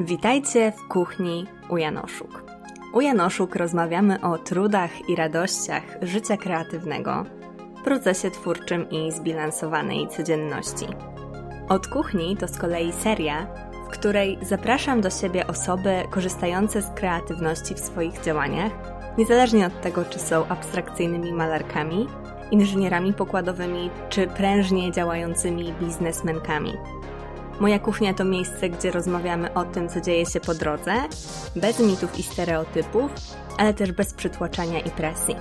Witajcie w kuchni u Janoszuk. U Janoszuk rozmawiamy o trudach i radościach życia kreatywnego, procesie twórczym i zbilansowanej codzienności. Od kuchni to z kolei seria, w której zapraszam do siebie osoby korzystające z kreatywności w swoich działaniach, niezależnie od tego, czy są abstrakcyjnymi malarkami, inżynierami pokładowymi czy prężnie działającymi biznesmenkami. Moja kuchnia to miejsce, gdzie rozmawiamy o tym, co dzieje się po drodze, bez mitów i stereotypów, ale też bez przytłaczania i presji.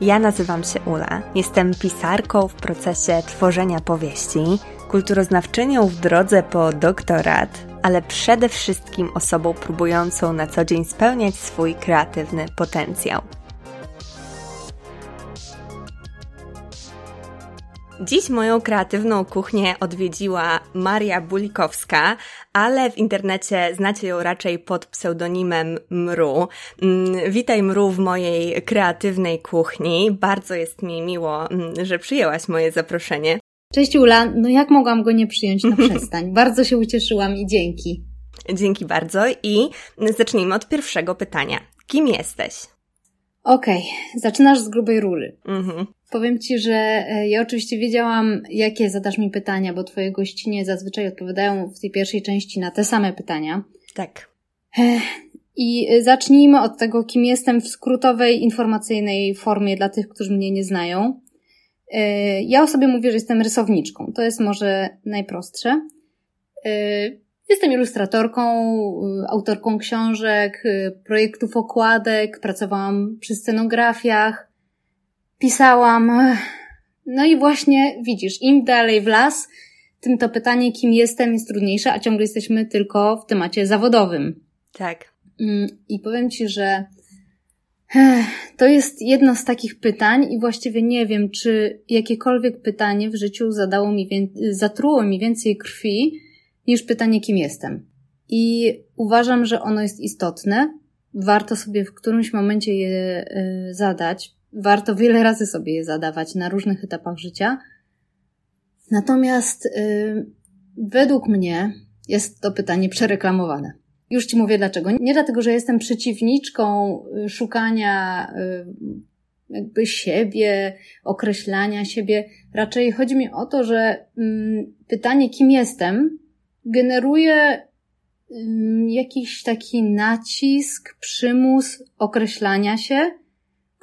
Ja nazywam się Ula, jestem pisarką w procesie tworzenia powieści, kulturoznawczynią w drodze po doktorat, ale przede wszystkim osobą próbującą na co dzień spełniać swój kreatywny potencjał. Dziś moją kreatywną kuchnię odwiedziła Maria Bulikowska, ale w internecie znacie ją raczej pod pseudonimem Mru. Mm, witaj Mru w mojej kreatywnej kuchni. Bardzo jest mi miło, mm, że przyjęłaś moje zaproszenie. Cześć Ula, no jak mogłam go nie przyjąć na przestań? Bardzo się ucieszyłam i dzięki. Dzięki bardzo i zacznijmy od pierwszego pytania. Kim jesteś? Okej, okay, zaczynasz z grubej rury. Mhm. Powiem Ci, że e, ja oczywiście wiedziałam, jakie zadasz mi pytania, bo Twoje gościnie zazwyczaj odpowiadają w tej pierwszej części na te same pytania. Tak. I zacznijmy od tego, kim jestem w skrótowej, informacyjnej formie dla tych, którzy mnie nie znają. E, ja o sobie mówię, że jestem rysowniczką. To jest może najprostsze. E, jestem ilustratorką, autorką książek, projektów okładek, pracowałam przy scenografiach, pisałam. No i właśnie widzisz, im dalej w las, tym to pytanie, kim jestem, jest trudniejsze, a ciągle jesteśmy tylko w temacie zawodowym. Tak. Mm, I powiem Ci, że to jest jedno z takich pytań i właściwie nie wiem, czy jakiekolwiek pytanie w życiu zadało mi, zatruło mi więcej krwi niż pytanie, kim jestem. I uważam, że ono jest istotne. Warto sobie w którymś momencie je y, zadać, warto wiele razy sobie je zadawać na różnych etapach życia. Natomiast yy, według mnie jest to pytanie przereklamowane. Już Ci mówię dlaczego. Nie dlatego, że jestem przeciwniczką y, szukania yy, jakby siebie, określania siebie. Raczej chodzi mi o to, że yy, pytanie, kim jestem, generuje jakiś taki nacisk, przymus określania się,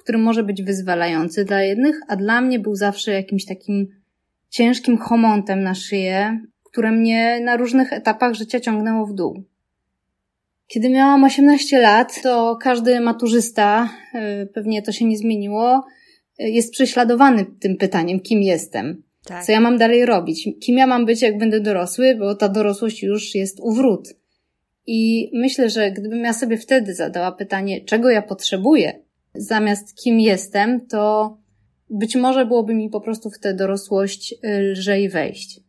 który może być wyzwalający dla jednych, a dla mnie był zawsze jakimś takim ciężkim homontem na szyję, które mnie na różnych etapach życia ciągnęło w dół. Kiedy miałam 18 lat, to każdy maturzysta, y, pewnie to się nie zmieniło, y, jest prześladowany tym pytaniem, kim jestem. Tak. Co ja mam dalej robić? Kim ja mam być, jak będę dorosły, bo ta dorosłość już jest u wrót. I myślę, że gdybym ja sobie wtedy zadała pytanie, czego ja potrzebuję, zamiast kim jestem, to być może byłoby mi po prostu w tę dorosłość y, lżej wejść.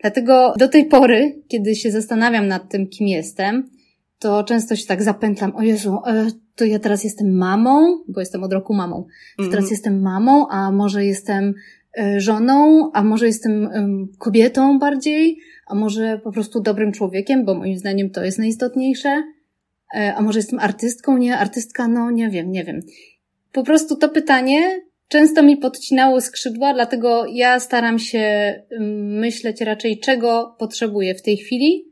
Dlatego do tej pory, kiedy się zastanawiam nad tym, kim jestem, to często się tak zapętlam, o Jezu, e, to ja teraz jestem mamą, bo jestem od roku mamą. Mm. Teraz jestem mamą, a może jestem e, żoną, a może jestem kobietą bardziej, a może po prostu dobrym człowiekiem, bo moim zdaniem to jest najistotniejsze. E, a może jestem artystką? Nie, artystka? No, nie wiem, nie wiem. Po prostu to pytanie często mi podcinało skrzydła, dlatego ja staram się mm, myśleć raczej, czego potrzebuję w tej chwili,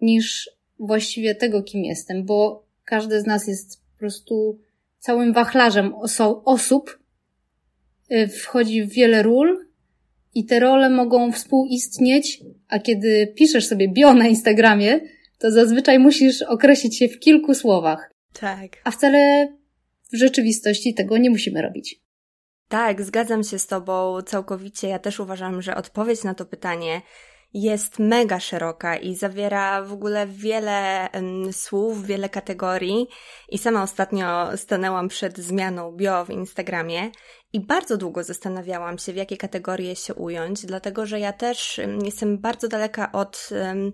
niż właściwie tego, kim jestem, bo każdy z nas jest po prostu całym wachlarzem oso- osób, y, wchodzi w wiele ról i te role mogą współistnieć, a kiedy piszesz sobie bio na Instagramie, to zazwyczaj musisz określić się w kilku słowach. Tak. A wcale w rzeczywistości tego nie musimy robić. Tak, zgadzam się z Tobą całkowicie. Ja też uważam, że odpowiedź na to pytanie jest mega szeroka i zawiera w ogóle wiele um, słów, wiele kategorii. I sama ostatnio stanęłam przed zmianą bio w Instagramie i bardzo długo zastanawiałam się, w jakie kategorie się ująć, dlatego że ja też um, jestem bardzo daleka od. Um,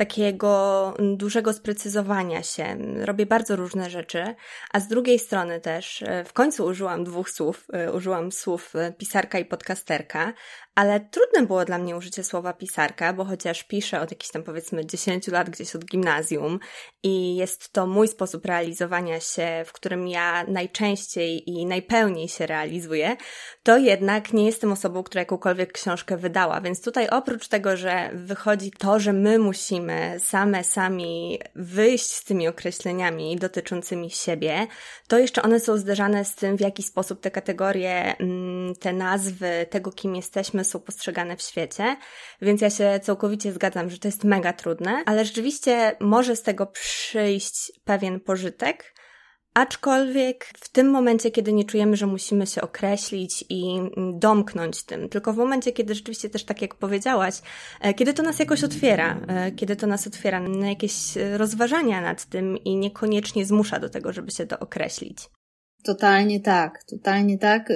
takiego dużego sprecyzowania się. Robię bardzo różne rzeczy, a z drugiej strony też e, w końcu użyłam dwóch słów. E, użyłam słów e, pisarka i podcasterka, ale trudne było dla mnie użycie słowa pisarka, bo chociaż piszę od jakichś tam powiedzmy 10 lat gdzieś od gimnazjum i jest to mój sposób realizowania się, w którym ja najczęściej i najpełniej się realizuję, to jednak nie jestem osobą, która jakąkolwiek książkę wydała, więc tutaj oprócz tego, że wychodzi to, że my musimy same sami wyjść z tymi określeniami dotyczącymi siebie, to jeszcze one są zderzane z tym, w jaki sposób te kategorie, mm, te nazwy tego, kim jesteśmy, są postrzegane w świecie, więc ja się całkowicie zgadzam, że to jest mega trudne, ale rzeczywiście może z tego przyjść pewien pożytek, Aczkolwiek w tym momencie, kiedy nie czujemy, że musimy się określić i domknąć tym, tylko w momencie, kiedy rzeczywiście też tak jak powiedziałaś, e, kiedy to nas jakoś otwiera, e, kiedy to nas otwiera na jakieś rozważania nad tym i niekoniecznie zmusza do tego, żeby się to określić. Totalnie tak, totalnie tak.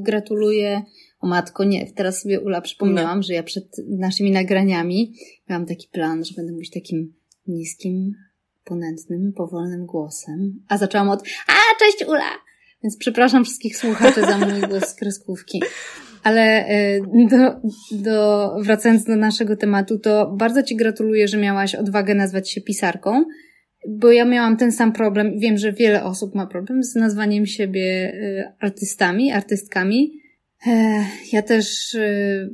Gratuluję. O matko, nie. Teraz sobie Ula przypomniałam, no. że ja przed naszymi nagraniami miałam taki plan, że będę mówić takim niskim, ponętnym, powolnym głosem. A zaczęłam od A, cześć Ula! Więc przepraszam wszystkich słuchaczy za mój głos z kreskówki. Ale y, do, do, wracając do naszego tematu, to bardzo Ci gratuluję, że miałaś odwagę nazwać się pisarką, bo ja miałam ten sam problem. Wiem, że wiele osób ma problem z nazwaniem siebie y, artystami, artystkami. Ja też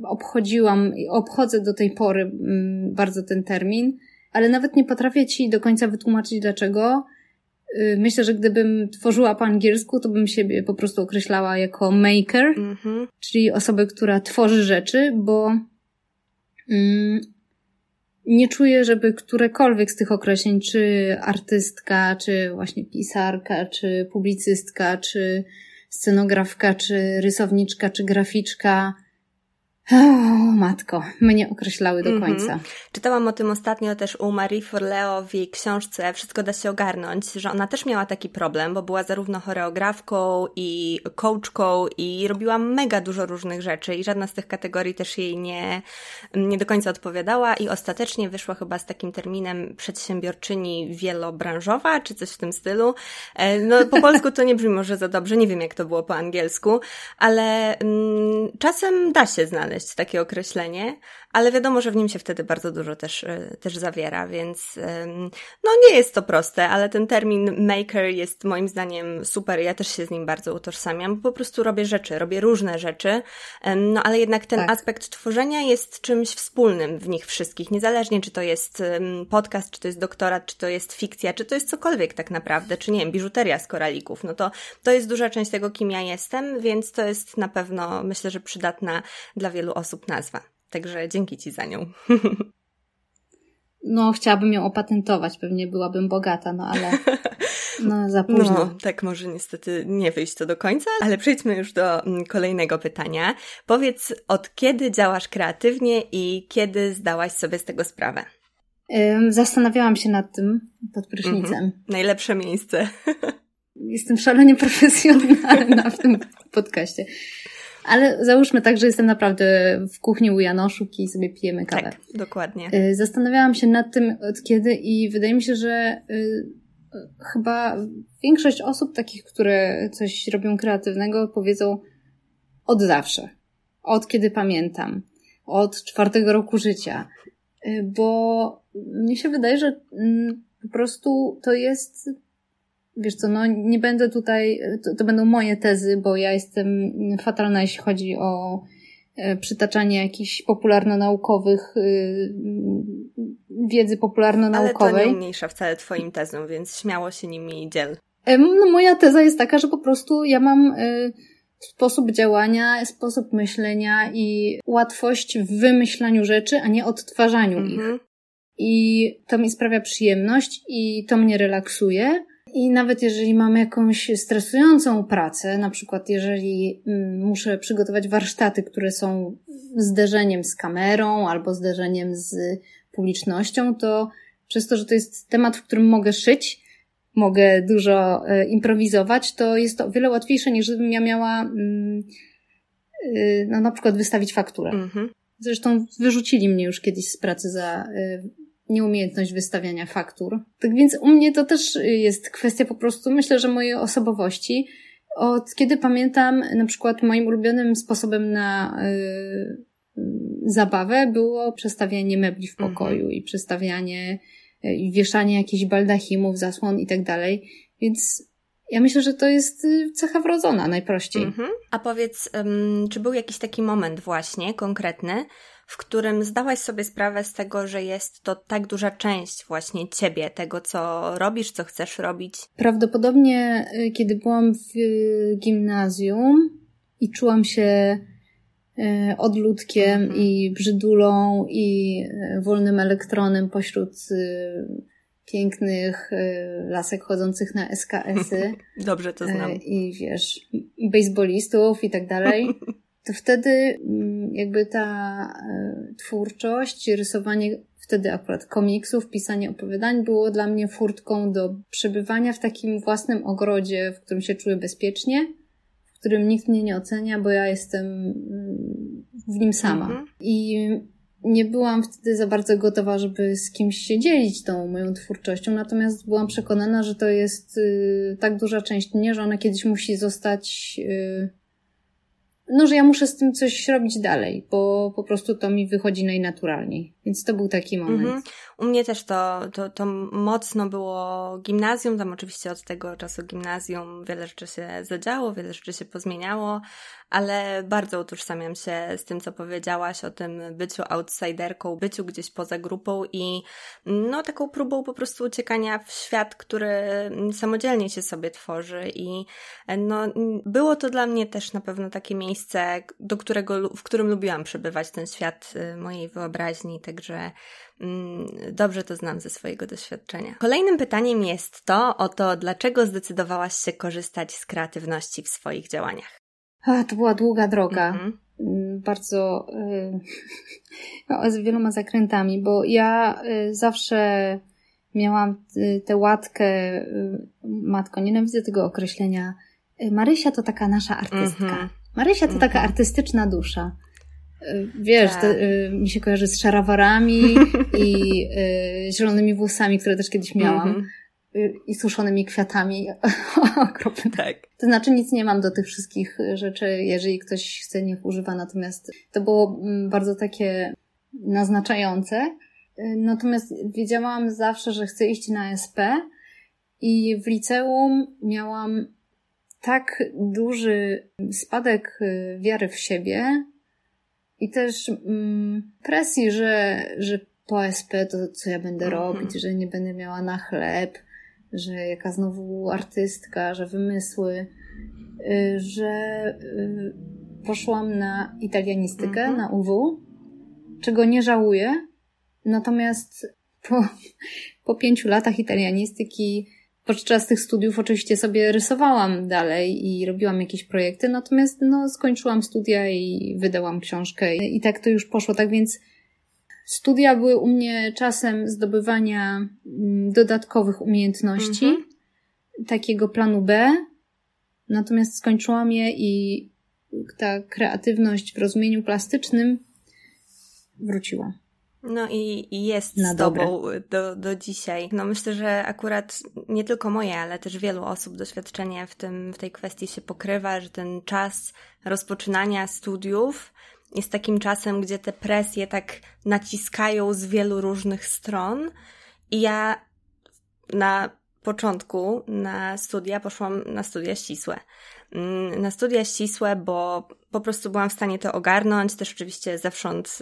obchodziłam i obchodzę do tej pory mm, bardzo ten termin, ale nawet nie potrafię Ci do końca wytłumaczyć dlaczego. Y, myślę, że gdybym tworzyła po angielsku, to bym siebie po prostu określała jako maker, mm-hmm. czyli osobę, która tworzy rzeczy, bo mm, nie czuję, żeby którekolwiek z tych określeń, czy artystka, czy właśnie pisarka, czy publicystka, czy scenografka, czy rysowniczka, czy graficzka, o, matko, mnie określały do końca. Mm -hmm. Czytałam o tym ostatnio też u Marie Forleo w jej książce Wszystko da się ogarnąć, że ona też miała taki problem, bo była zarówno choreografką i coachką i robiła mega dużo różnych rzeczy i żadna z tych kategorii też jej nie, nie do końca odpowiadała i ostatecznie wyszła chyba z takim terminem przedsiębiorczyni wielobranżowa, czy coś w tym stylu. E, no po polsku to nie brzmi może za dobrze, nie wiem jak to było po angielsku, ale mm, czasem da się znaleźć znaleźć takie określenie, ale wiadomo, że w nim się wtedy bardzo dużo też, e, też zawiera, więc no nie jest to proste, ale ten termin maker jest moim zdaniem super. Ja też się z nim bardzo utożsamiam, bo po prostu robię rzeczy, robię różne rzeczy, no ale jednak ten tak. aspekt tworzenia jest czymś wspólnym w nich wszystkich, niezależnie czy to jest podcast, czy to jest doktorat, czy to jest fikcja, czy to jest cokolwiek tak naprawdę, czy nie wiem, biżuteria z koralików, no to to jest duża część tego, kim ja jestem, więc to jest na pewno, myślę, że przydatna dla wielu osób nazwa. Także dzięki Ci za nią. No, chciałabym ją opatentować, pewnie byłabym bogata, no ale no, za późno. No, tak może niestety nie wyjść to do końca, ale przejdźmy już do mm, kolejnego pytania. Powiedz, od kiedy działasz kreatywnie i kiedy zdałaś sobie z tego sprawę? Zastanawiałam się nad tym pod prysznicem. Mhm. Najlepsze miejsce. Jestem szalenie profesjonalna w tym podcaście. Ale załóżmy tak, że jestem naprawdę w kuchni u Janoszuk i sobie pijemy kawę. Tak, dokładnie. Y, zastanawiałam się nad tym od kiedy i wydaje mi się, że y, chyba większość osób takich, które coś robią kreatywnego, powiedzą od zawsze. Od kiedy pamiętam. Od czwartego roku życia. Y, bo mnie się wydaje, że mm, po prostu to jest wiesz co, no nie będę tutaj, to, to będą moje tezy, bo ja jestem fatalna, jeśli chodzi o e, przytaczanie jakichś popularno-naukowych, y, wiedzy popularno-naukowej. Ale to nie umniejsza wcale twoim tezom, więc śmiało się nimi dziel. No moja teza jest taka, że po prostu ja mam y, sposób działania, sposób myślenia i łatwość w wymyślaniu rzeczy, a nie odtwarzaniu mhm. ich. I to mi sprawia przyjemność i to mnie relaksuje. I nawet jeżeli mam jakąś stresującą pracę, na przykład jeżeli mm, muszę przygotować warsztaty, które są zderzeniem z kamerą albo zderzeniem z publicznością, to przez to, że to jest temat, w którym mogę szyć, mogę dużo e, improwizować, to jest to o wiele łatwiejsze niż gdybym ja miała mm, y, no, na przykład wystawić fakturę. Mhm. Zresztą wyrzucili mnie już kiedyś z pracy za y, nieumiejętność wystawiania faktur. Tak więc u mnie to też jest kwestia po prostu, myślę, że mojej osobowości. Od kiedy pamiętam, na przykład moim ulubionym sposobem na y, zabawę było przestawianie mebli w pokoju mhm. i przestawianie y, i wieszanie jakichś baldachimów, zasłon i tak dalej. Więc ja myślę, że to jest y, cecha wrodzona najprościej. Mhm. A powiedz, czy był jakiś taki moment właśnie konkretny, w którym zdałaś sobie sprawę z tego, że jest to tak duża część właśnie ciebie, tego co robisz, co chcesz robić? Prawdopodobnie, y, kiedy byłam w y, gimnazjum i czułam się y, odludkiem mhm. i brzydulą i wolnym elektronem pośród pięknych lasek chodzących na SKS-y. Dobrze to znam. I wiesz, baseballistów i tak dalej. to wtedy mm, jakby ta e, twórczość, rysowanie wtedy akurat komiksów, pisanie opowiadań było dla mnie furtką do przebywania w takim własnym ogrodzie, w którym się czuję bezpiecznie, w którym nikt mnie nie ocenia, bo ja jestem mm, w nim sama. Mhm. I nie byłam wtedy za bardzo gotowa, żeby z kimś się dzielić tą moją twórczością, natomiast byłam przekonana, że to jest y, tak duża część mnie, że ona kiedyś musi zostać y, no, że ja muszę z tym coś robić dalej, bo po prostu to mi wychodzi najnaturalniej. Więc to był taki moment. Mhm. U mnie też to, to, to mocno było gimnazjum, tam oczywiście od tego czasu gimnazjum wiele rzeczy się zadziało, wiele rzeczy się pozmieniało, ale bardzo utożsamiam się z tym, co powiedziałaś o tym byciu outsiderką, byciu gdzieś poza grupą i no taką próbą po prostu uciekania w świat, który samodzielnie się sobie tworzy i no było to dla mnie też na pewno takie miejsce, do którego, w którym lubiłam przebywać ten świat y, mojej wyobraźni, także mm, dobrze to znam ze swojego doświadczenia. Kolejnym pytaniem jest to o to, dlaczego zdecydowałaś się korzystać z kreatywności w swoich działaniach? A, to była długa droga. Mm-hmm. Bardzo y, z wieloma zakrętami, bo ja y, zawsze miałam y, tę łatkę, y, matko, nienawidzę tego określenia. Marysia to taka nasza artystka. Mm-hmm. Marysia to taka mhm. artystyczna dusza. Wiesz, tak. to, mi się kojarzy z szarawarami i zielonymi włosami, które też kiedyś miałam. Mm-hmm i suszonymi kwiatami. Okropne. Tak. To znaczy nic nie mam do tych wszystkich rzeczy, jeżeli ktoś chce, niech używa. Natomiast to było mm, bardzo takie naznaczające. Natomiast wiedziałam zawsze, że chcę iść na SP i w liceum miałam tak duży spadek y, wiary w siebie i też mm, presji, że, że po SP to co ja będę -hmm. robić, że nie będę miała na chleb, że jaka znowu artystka, że wymysły, y, że y, poszłam na italianistykę, mhm. na UW, czego nie żałuję. Natomiast po, po pięciu latach italianistyki, podczas tych studiów oczywiście sobie rysowałam dalej i robiłam jakieś projekty, natomiast no, skończyłam studia i wydałam książkę i tak to już poszło. Tak więc Studia były u mnie czasem zdobywania mm, dodatkowych umiejętności, mhm. takiego planu B, natomiast skończyłam je i ta kreatywność w rozumieniu plastycznym wróciła. No i, i jest Na z tobą do, do dzisiaj. No myślę, że akurat nie tylko moje, ale też wielu osób doświadczenie w, tym, w tej kwestii się pokrywa, że ten czas rozpoczynania studiów jest takim czasem, gdzie te presje tak naciskają z wielu różnych stron. I ja na początku na studia poszłam na studia ścisłe. Mm, na studia ścisłe, bo po prostu byłam w stanie to ogarnąć. Też oczywiście zewsząd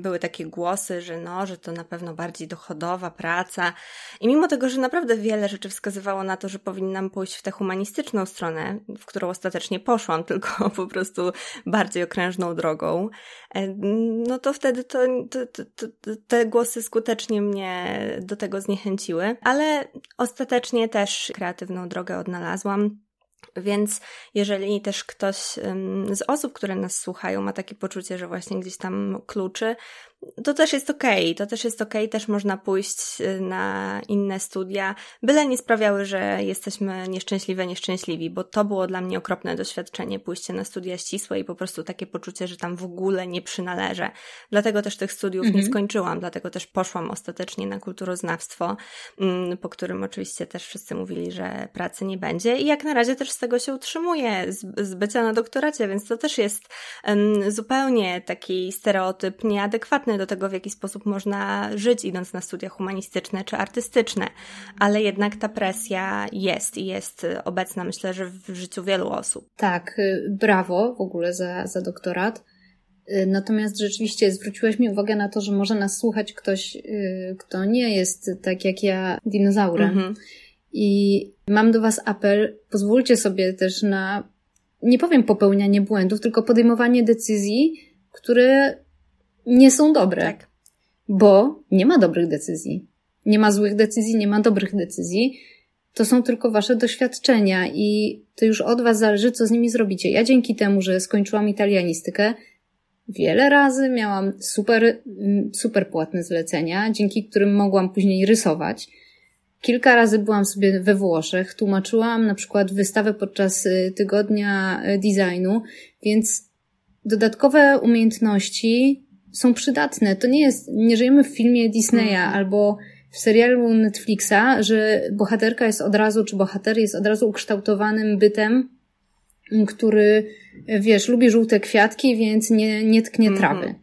były takie głosy, że no, że to na pewno bardziej dochodowa praca. I mimo tego, że naprawdę wiele rzeczy wskazywało na to, że powinnam pójść w tę humanistyczną stronę, w którą ostatecznie poszłam, tylko po prostu bardziej okrężną drogą, no to wtedy to, to, to te głosy skutecznie mnie do tego zniechęciły. Ale ostatecznie też kreatywną drogę odnalazłam. Więc jeżeli też ktoś z osób, które nas słuchają, ma takie poczucie, że właśnie gdzieś tam kluczy, to też jest okej, okay. to też jest okej, okay. też można pójść y, na inne studia, byle nie sprawiały, że jesteśmy nieszczęśliwe, nieszczęśliwi, bo to było dla mnie okropne doświadczenie, pójście na studia ścisłe i po prostu takie poczucie, że tam w ogóle nie przynależę. Dlatego też tych studiów mhm. nie skończyłam, dlatego też poszłam ostatecznie na kulturoznawstwo, mm, po którym oczywiście też wszyscy mówili, że pracy nie będzie i jak na razie też z tego się utrzymuję, z, z bycia na doktoracie, więc to też jest um, zupełnie taki stereotyp nieadekwatny do tego, w jaki sposób można żyć, idąc na studia humanistyczne czy artystyczne, ale jednak ta presja jest i jest obecna, myślę, że w życiu wielu osób. Tak, y, brawo w ogóle za, za doktorat. Y, natomiast rzeczywiście zwróciłeś mi uwagę na to, że może nas słuchać ktoś, y, kto nie jest tak jak ja dinozaurem. Mhm. I mam do Was apel, pozwólcie sobie też na, nie powiem popełnianie błędów, tylko podejmowanie decyzji, które nie są dobre. Tak. Bo nie ma dobrych decyzji. Nie ma złych decyzji, nie ma dobrych decyzji. To są tylko wasze doświadczenia i to już od was zależy, co z nimi zrobicie. Ja dzięki temu, że skończyłam italianistykę, wiele razy miałam super, mm, super płatne zlecenia, dzięki którym mogłam później rysować. Kilka razy byłam sobie we Włoszech, tłumaczyłam na przykład wystawę podczas y, tygodnia y, designu, więc dodatkowe umiejętności są przydatne. To nie jest, nie żyjemy w filmie Disneya mhm. albo w serialu Netflixa, że bohaterka jest od razu, czy bohater jest od razu ukształtowanym bytem, który, wiesz, lubi żółte kwiatki, więc nie, nie tknie mhm. trawy.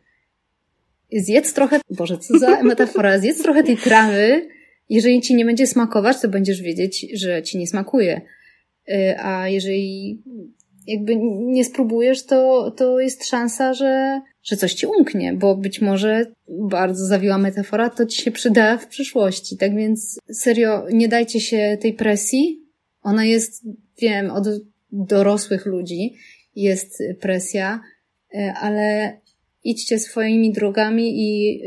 Zjedz trochę, Boże, co za metafora, zjedz trochę tej trawy, jeżeli ci nie będzie smakować, to będziesz wiedzieć, że ci nie smakuje. Y, a jeżeli jakby nie spróbujesz, to, to jest szansa, że, że coś ci umknie, bo być może bardzo zawiła metafora, to ci się przyda w przyszłości. Tak więc serio, nie dajcie się tej presji. Ona jest, wiem, od dorosłych ludzi jest presja, y, ale idźcie swoimi drogami i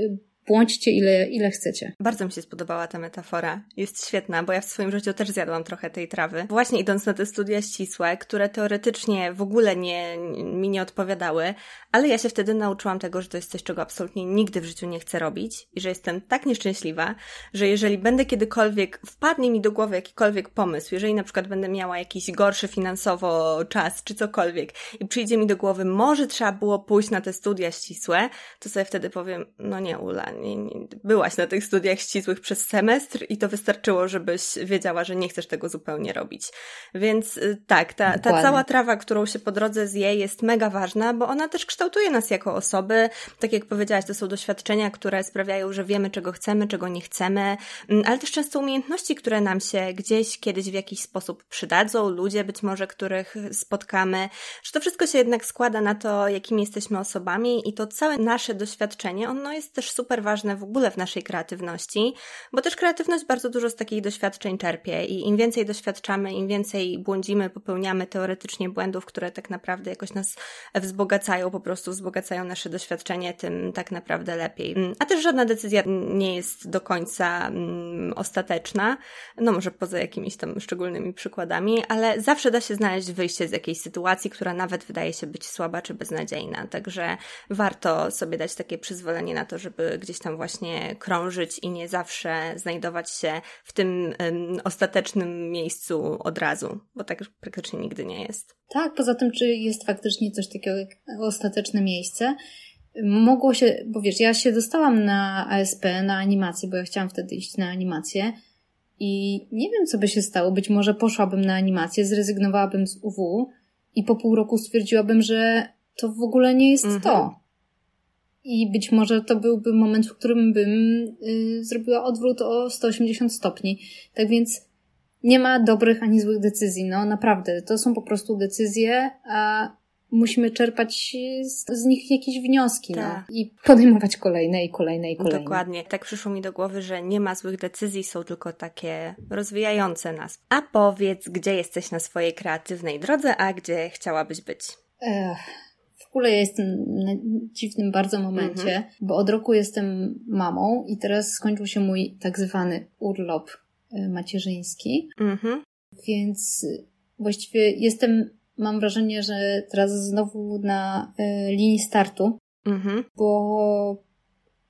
błądźcie ile, ile chcecie. Bardzo mi się spodobała ta metafora. Jest świetna, bo ja w swoim życiu też zjadłam trochę tej trawy. Właśnie idąc na te studia ścisłe, które teoretycznie w ogóle nie, mi nie odpowiadały, ale ja się wtedy nauczyłam tego, że to jest coś, czego absolutnie nigdy w życiu nie chcę robić i że jestem tak nieszczęśliwa, że jeżeli będę kiedykolwiek, wpadnie mi do głowy jakikolwiek pomysł, jeżeli na przykład będę miała jakiś gorszy finansowo czas czy cokolwiek i przyjdzie mi do głowy, może trzeba było pójść na te studia ścisłe, to sobie wtedy powiem, no nie Ula, nie, nie, byłaś na tych studiach ścisłych przez semestr i to wystarczyło, żebyś wiedziała, że nie chcesz tego zupełnie robić. Więc y, tak, ta, ta cała trawa, którą się po drodze zje jest mega ważna, bo ona też kształtuje nas jako osoby. Tak jak powiedziałaś, to są doświadczenia, które sprawiają, że wiemy, czego chcemy, czego nie chcemy, mm, ale też często umiejętności, które nam się gdzieś kiedyś w jakiś sposób przydadzą, ludzie być może, których spotkamy, że to wszystko się jednak składa na to, jakimi jesteśmy osobami i to całe nasze doświadczenie, ono jest też super ważne w ogóle w naszej kreatywności, bo też kreatywność bardzo dużo z takich doświadczeń czerpie i im więcej doświadczamy, im więcej błądzimy, popełniamy teoretycznie błędów, które tak naprawdę jakoś nas wzbogacają, po prostu wzbogacają nasze doświadczenie, tym tak naprawdę lepiej. A też żadna decyzja nie jest do końca mm, ostateczna, no może poza jakimiś tam szczególnymi przykładami, ale zawsze da się znaleźć wyjście z jakiejś sytuacji, która nawet wydaje się być słaba czy beznadziejna. Także warto sobie dać takie przyzwolenie na to, żeby gdzieś tam właśnie krążyć i nie zawsze znajdować się w tym um, ostatecznym miejscu od razu, bo tak praktycznie nigdy nie jest. Tak, poza tym, czy jest faktycznie coś takiego jak ostateczne miejsce? Mogło się, bo wiesz, ja się dostałam na ASP, na animację, bo ja chciałam wtedy iść na animację i nie wiem, co by się stało. Być może poszłabym na animację, zrezygnowałabym z UW i po pół roku stwierdziłabym, że to w ogóle nie jest mhm. to. I być może to byłby moment, w którym bym y, zrobiła odwrót o 180 stopni. Tak więc nie ma dobrych ani złych decyzji. No naprawdę, to są po prostu decyzje, a musimy czerpać z, z nich jakieś wnioski no. tak. i podejmować kolejne i kolejne i kolejne. Dokładnie. Tak przyszło mi do głowy, że nie ma złych decyzji, są tylko takie rozwijające nas. A powiedz, gdzie jesteś na swojej kreatywnej drodze, a gdzie chciałabyś być? Ech, ogóle ja jestem na dziwnym bardzo momencie, mhm. bo od roku jestem mamą i teraz skończył się mój tak zwany urlop e, macierzyński. Mhm. Więc właściwie jestem, mam wrażenie, że teraz znowu na y, linii startu, mhm. bo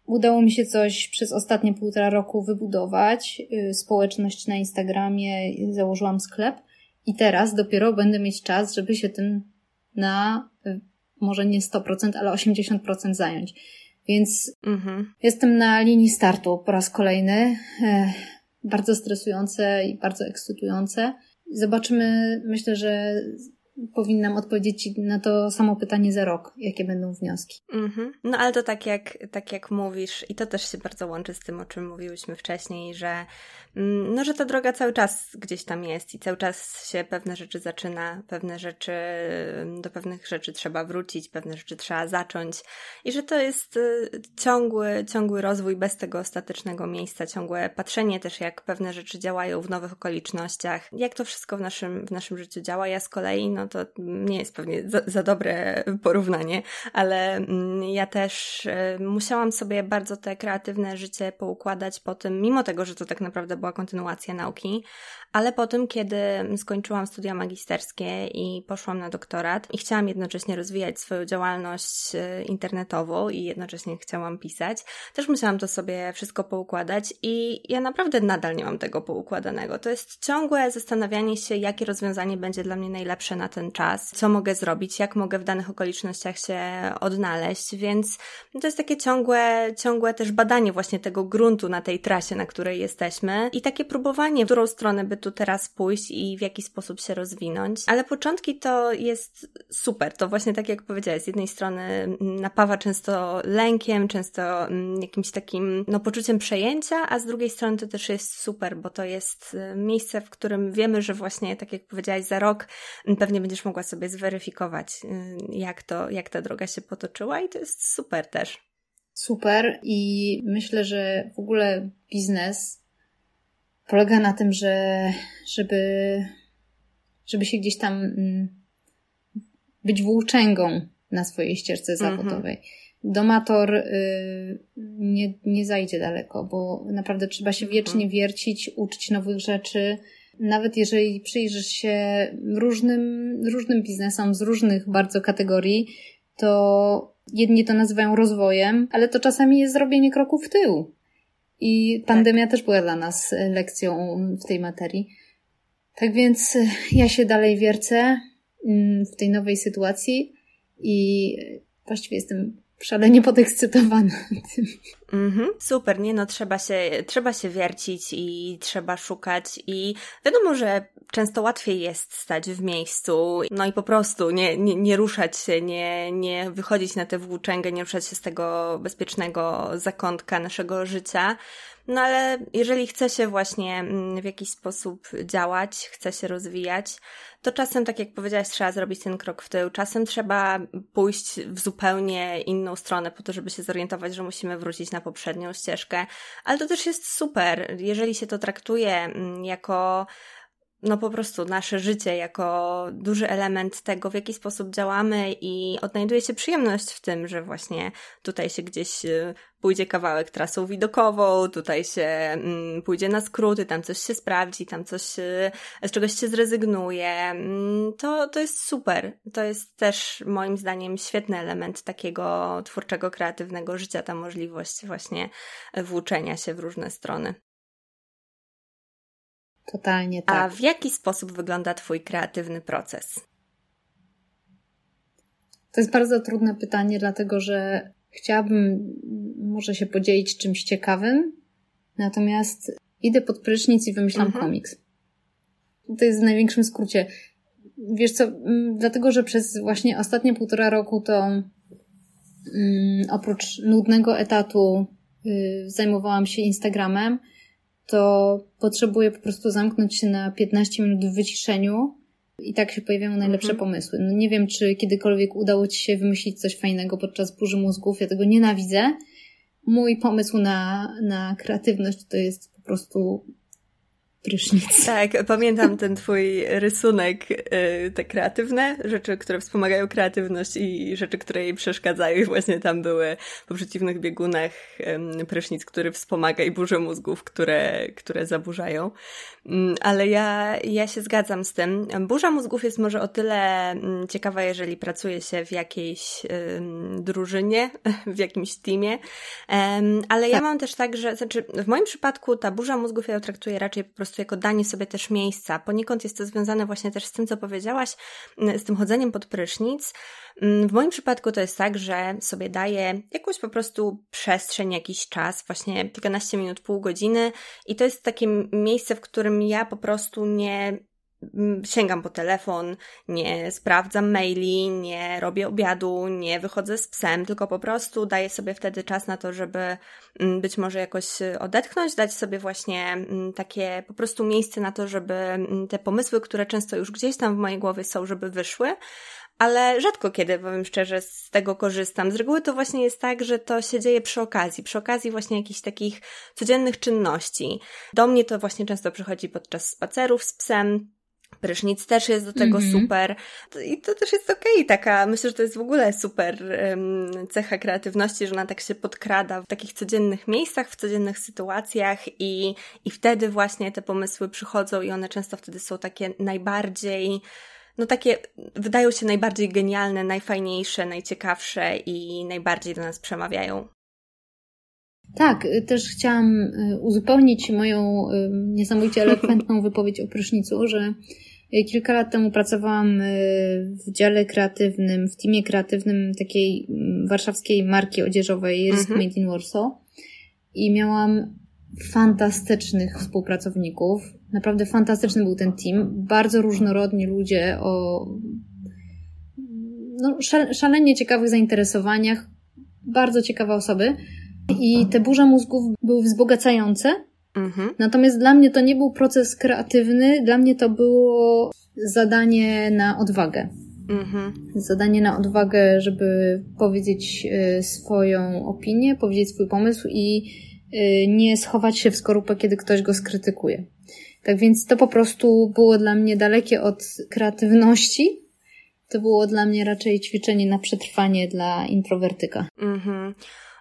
Udało mi się coś przez ostatnie półtora roku wybudować. Y, społeczność na Instagramie, założyłam sklep i teraz dopiero będę mieć czas, żeby się tym na może nie 100%, ale 80% zająć. Więc mhm. jestem na linii startu po raz kolejny. Bardzo stresujące i bardzo ekscytujące. Zobaczymy, myślę, że powinnam odpowiedzieć na to samo pytanie za rok, jakie będą wnioski. Mm-hmm. No ale to tak jak, tak jak mówisz, i to też się bardzo łączy z tym, o czym mówiłyśmy wcześniej, że, mm, no, że ta droga cały czas gdzieś tam jest i cały czas się pewne rzeczy zaczyna, pewne rzeczy, do pewnych rzeczy trzeba wrócić, pewne rzeczy trzeba zacząć i że to jest y, ciągły, ciągły rozwój bez tego ostatecznego miejsca, ciągłe patrzenie też, jak pewne rzeczy działają w nowych okolicznościach, jak to wszystko w naszym, w naszym życiu działa. Ja z kolei, no, no to nie jest pewnie za, za dobre porównanie, ale mm, ja też e, musiałam sobie bardzo te kreatywne życie poukładać po tym, mimo tego, że to tak naprawdę była kontynuacja nauki, ale po tym, kiedy skończyłam studia magisterskie i poszłam na doktorat i chciałam jednocześnie rozwijać swoją działalność e, internetową i jednocześnie chciałam pisać, też musiałam to sobie wszystko poukładać i ja naprawdę nadal nie mam tego poukładanego. To jest ciągłe zastanawianie się, jakie rozwiązanie będzie dla mnie najlepsze na ten czas, co mogę zrobić, jak mogę w danych okolicznościach się odnaleźć, więc to jest takie ciągłe, ciągłe też badanie właśnie tego gruntu na tej trasie, na której jesteśmy i takie próbowanie, w którą stronę by tu teraz pójść i w jaki sposób się rozwinąć. Ale początki to jest super. To właśnie tak jak powiedziałeś, z jednej strony napawa często lękiem, często mm, jakimś takim no, poczuciem przejęcia, a z drugiej strony to też jest super, bo to jest y, miejsce, w którym wiemy, że właśnie tak jak powiedziałaś, za rok pewnie będziesz mogła sobie zweryfikować, y, jak to, jak ta droga się potoczyła i to jest super też. Super i myślę, że w ogóle biznes polega na tym, że żeby, żeby się gdzieś tam mm, być włóczęgą na swojej ścieżce mhm. zawodowej. Domator y, nie, nie zajdzie daleko, bo naprawdę trzeba się mhm. wiecznie wiercić, uczyć nowych rzeczy. Nawet jeżeli przyjrzysz się różnym, różnym biznesom z różnych bardzo kategorii, to jedni to nazywają rozwojem, ale to czasami jest zrobienie kroków w tył. I pandemia tak. też była dla nas e, lekcją w tej materii. Tak więc e, ja się dalej wiercę mm, w tej nowej sytuacji i właściwie jestem szalenie podekscytowana tym. Mhm, super, nie no, trzeba się, trzeba się wiercić i trzeba szukać i wiadomo, że często łatwiej jest stać w miejscu, no i po prostu nie, nie, nie ruszać się, nie, nie wychodzić na tę włóczęgę, nie ruszać się z tego bezpiecznego zakątka naszego życia, no ale jeżeli chce się właśnie mm, w jakiś sposób działać, chce się rozwijać, to czasem, tak jak powiedziałaś, trzeba zrobić ten krok w tył. Czasem trzeba pójść w zupełnie inną stronę po to, żeby się zorientować, że musimy wrócić na poprzednią ścieżkę. Ale to też jest super, jeżeli się to traktuje mm, jako no po prostu nasze życie jako duży element tego, w jaki sposób działamy i odnajduje się przyjemność w tym, że właśnie tutaj się gdzieś y, pójdzie kawałek trasą widokową, tutaj się mm, pójdzie na skróty, tam coś się sprawdzi, tam coś, y, z czegoś się zrezygnuje. Mm, to, to jest super. To jest też moim zdaniem świetny element takiego twórczego, kreatywnego życia, ta możliwość właśnie włóczenia się w różne strony. Totalnie tak. A w jaki sposób wygląda Twój kreatywny proces? To jest bardzo trudne pytanie, dlatego że chciałabym może się podzielić czymś ciekawym, natomiast idę pod prysznic i wymyślam mhm. komiks. To jest w największym skrócie. Wiesz co, mm, dlatego że przez właśnie ostatnie półtora roku to um, oprócz nudnego etatu y, zajmowałam się Instagramem, to potrzebuję po prostu zamknąć się na 15 minut w wyciszeniu i tak się pojawiają najlepsze mhm. pomysły. No nie wiem, czy kiedykolwiek udało Ci się wymyślić coś fajnego podczas burzy mózgów. Ja tego nienawidzę. Mój pomysł na, na kreatywność to jest po prostu prysznic. Tak, pamiętam ten twój rysunek, y, te kreatywne rzeczy, które wspomagają kreatywność i rzeczy, które jej przeszkadzają i właśnie tam były po przeciwnych biegunach prysznic, który wspomaga i burzy mózgów, które, które zaburzają. Mm, ale ja, ja się zgadzam z tym. Burza mózgów jest może o tyle mm, ciekawa, jeżeli pracuje się w jakiejś drużynie, w jakimś teamie, ale ja tak. mam też tak, że znaczy w moim przypadku ta burza mózgów ja ją traktuję raczej po prostu jako danie sobie też miejsca. Poniekąd jest to związane właśnie też z tym, co powiedziałaś, z tym chodzeniem pod prysznic. W moim przypadku to jest tak, że sobie daję jakąś po prostu przestrzeń, jakiś czas, właśnie kilkanaście minut, pół godziny i to jest takie miejsce, w którym ja po prostu nie sięgam po telefon, nie sprawdzam maili, nie robię obiadu, nie wychodzę z psem, tylko po prostu daję sobie wtedy czas na to, żeby być może jakoś odetchnąć, dać sobie właśnie takie po prostu miejsce na to, żeby te pomysły, które często już gdzieś tam w mojej głowie są, żeby wyszły. Ale rzadko kiedy, powiem szczerze, z tego korzystam. Z reguły to właśnie jest tak, że to się dzieje przy okazji, przy okazji właśnie jakichś takich codziennych czynności. Do mnie to właśnie często przychodzi podczas spacerów z psem, Prysznic też jest do tego mm -hmm. super. I to też jest okej, okay, taka, myślę, że to jest w ogóle super um, cecha kreatywności, że ona tak się podkrada w takich codziennych miejscach, w codziennych sytuacjach i, i wtedy właśnie te pomysły przychodzą i one często wtedy są takie najbardziej no takie wydają się najbardziej genialne, najfajniejsze, najciekawsze i najbardziej do nas przemawiają. Tak, y, też chciałam y, uzupełnić moją y, niesamowicie elokwentną wypowiedź o prysznicu, że kilka lat temu pracowałam w dziale kreatywnym, w teamie kreatywnym takiej mm, warszawskiej marki odzieżowej Risk mhm. Made in Warsaw i miałam fantastycznych współpracowników. Naprawdę fantastyczny był ten team. Bardzo różnorodni ludzie o no, szalenie ciekawych zainteresowaniach. Bardzo ciekawe osoby. I te burze mózgów były wzbogacające. Mhm. Natomiast dla mnie to nie był proces kreatywny, dla mnie to było zadanie na odwagę. Mhm. Zadanie na odwagę, żeby powiedzieć y, swoją opinię, powiedzieć swój pomysł i y, nie schować się w skorupę, kiedy ktoś go skrytykuje. Tak więc to po prostu było dla mnie dalekie od kreatywności. To było dla mnie raczej ćwiczenie na przetrwanie dla introwertyka. Mhm.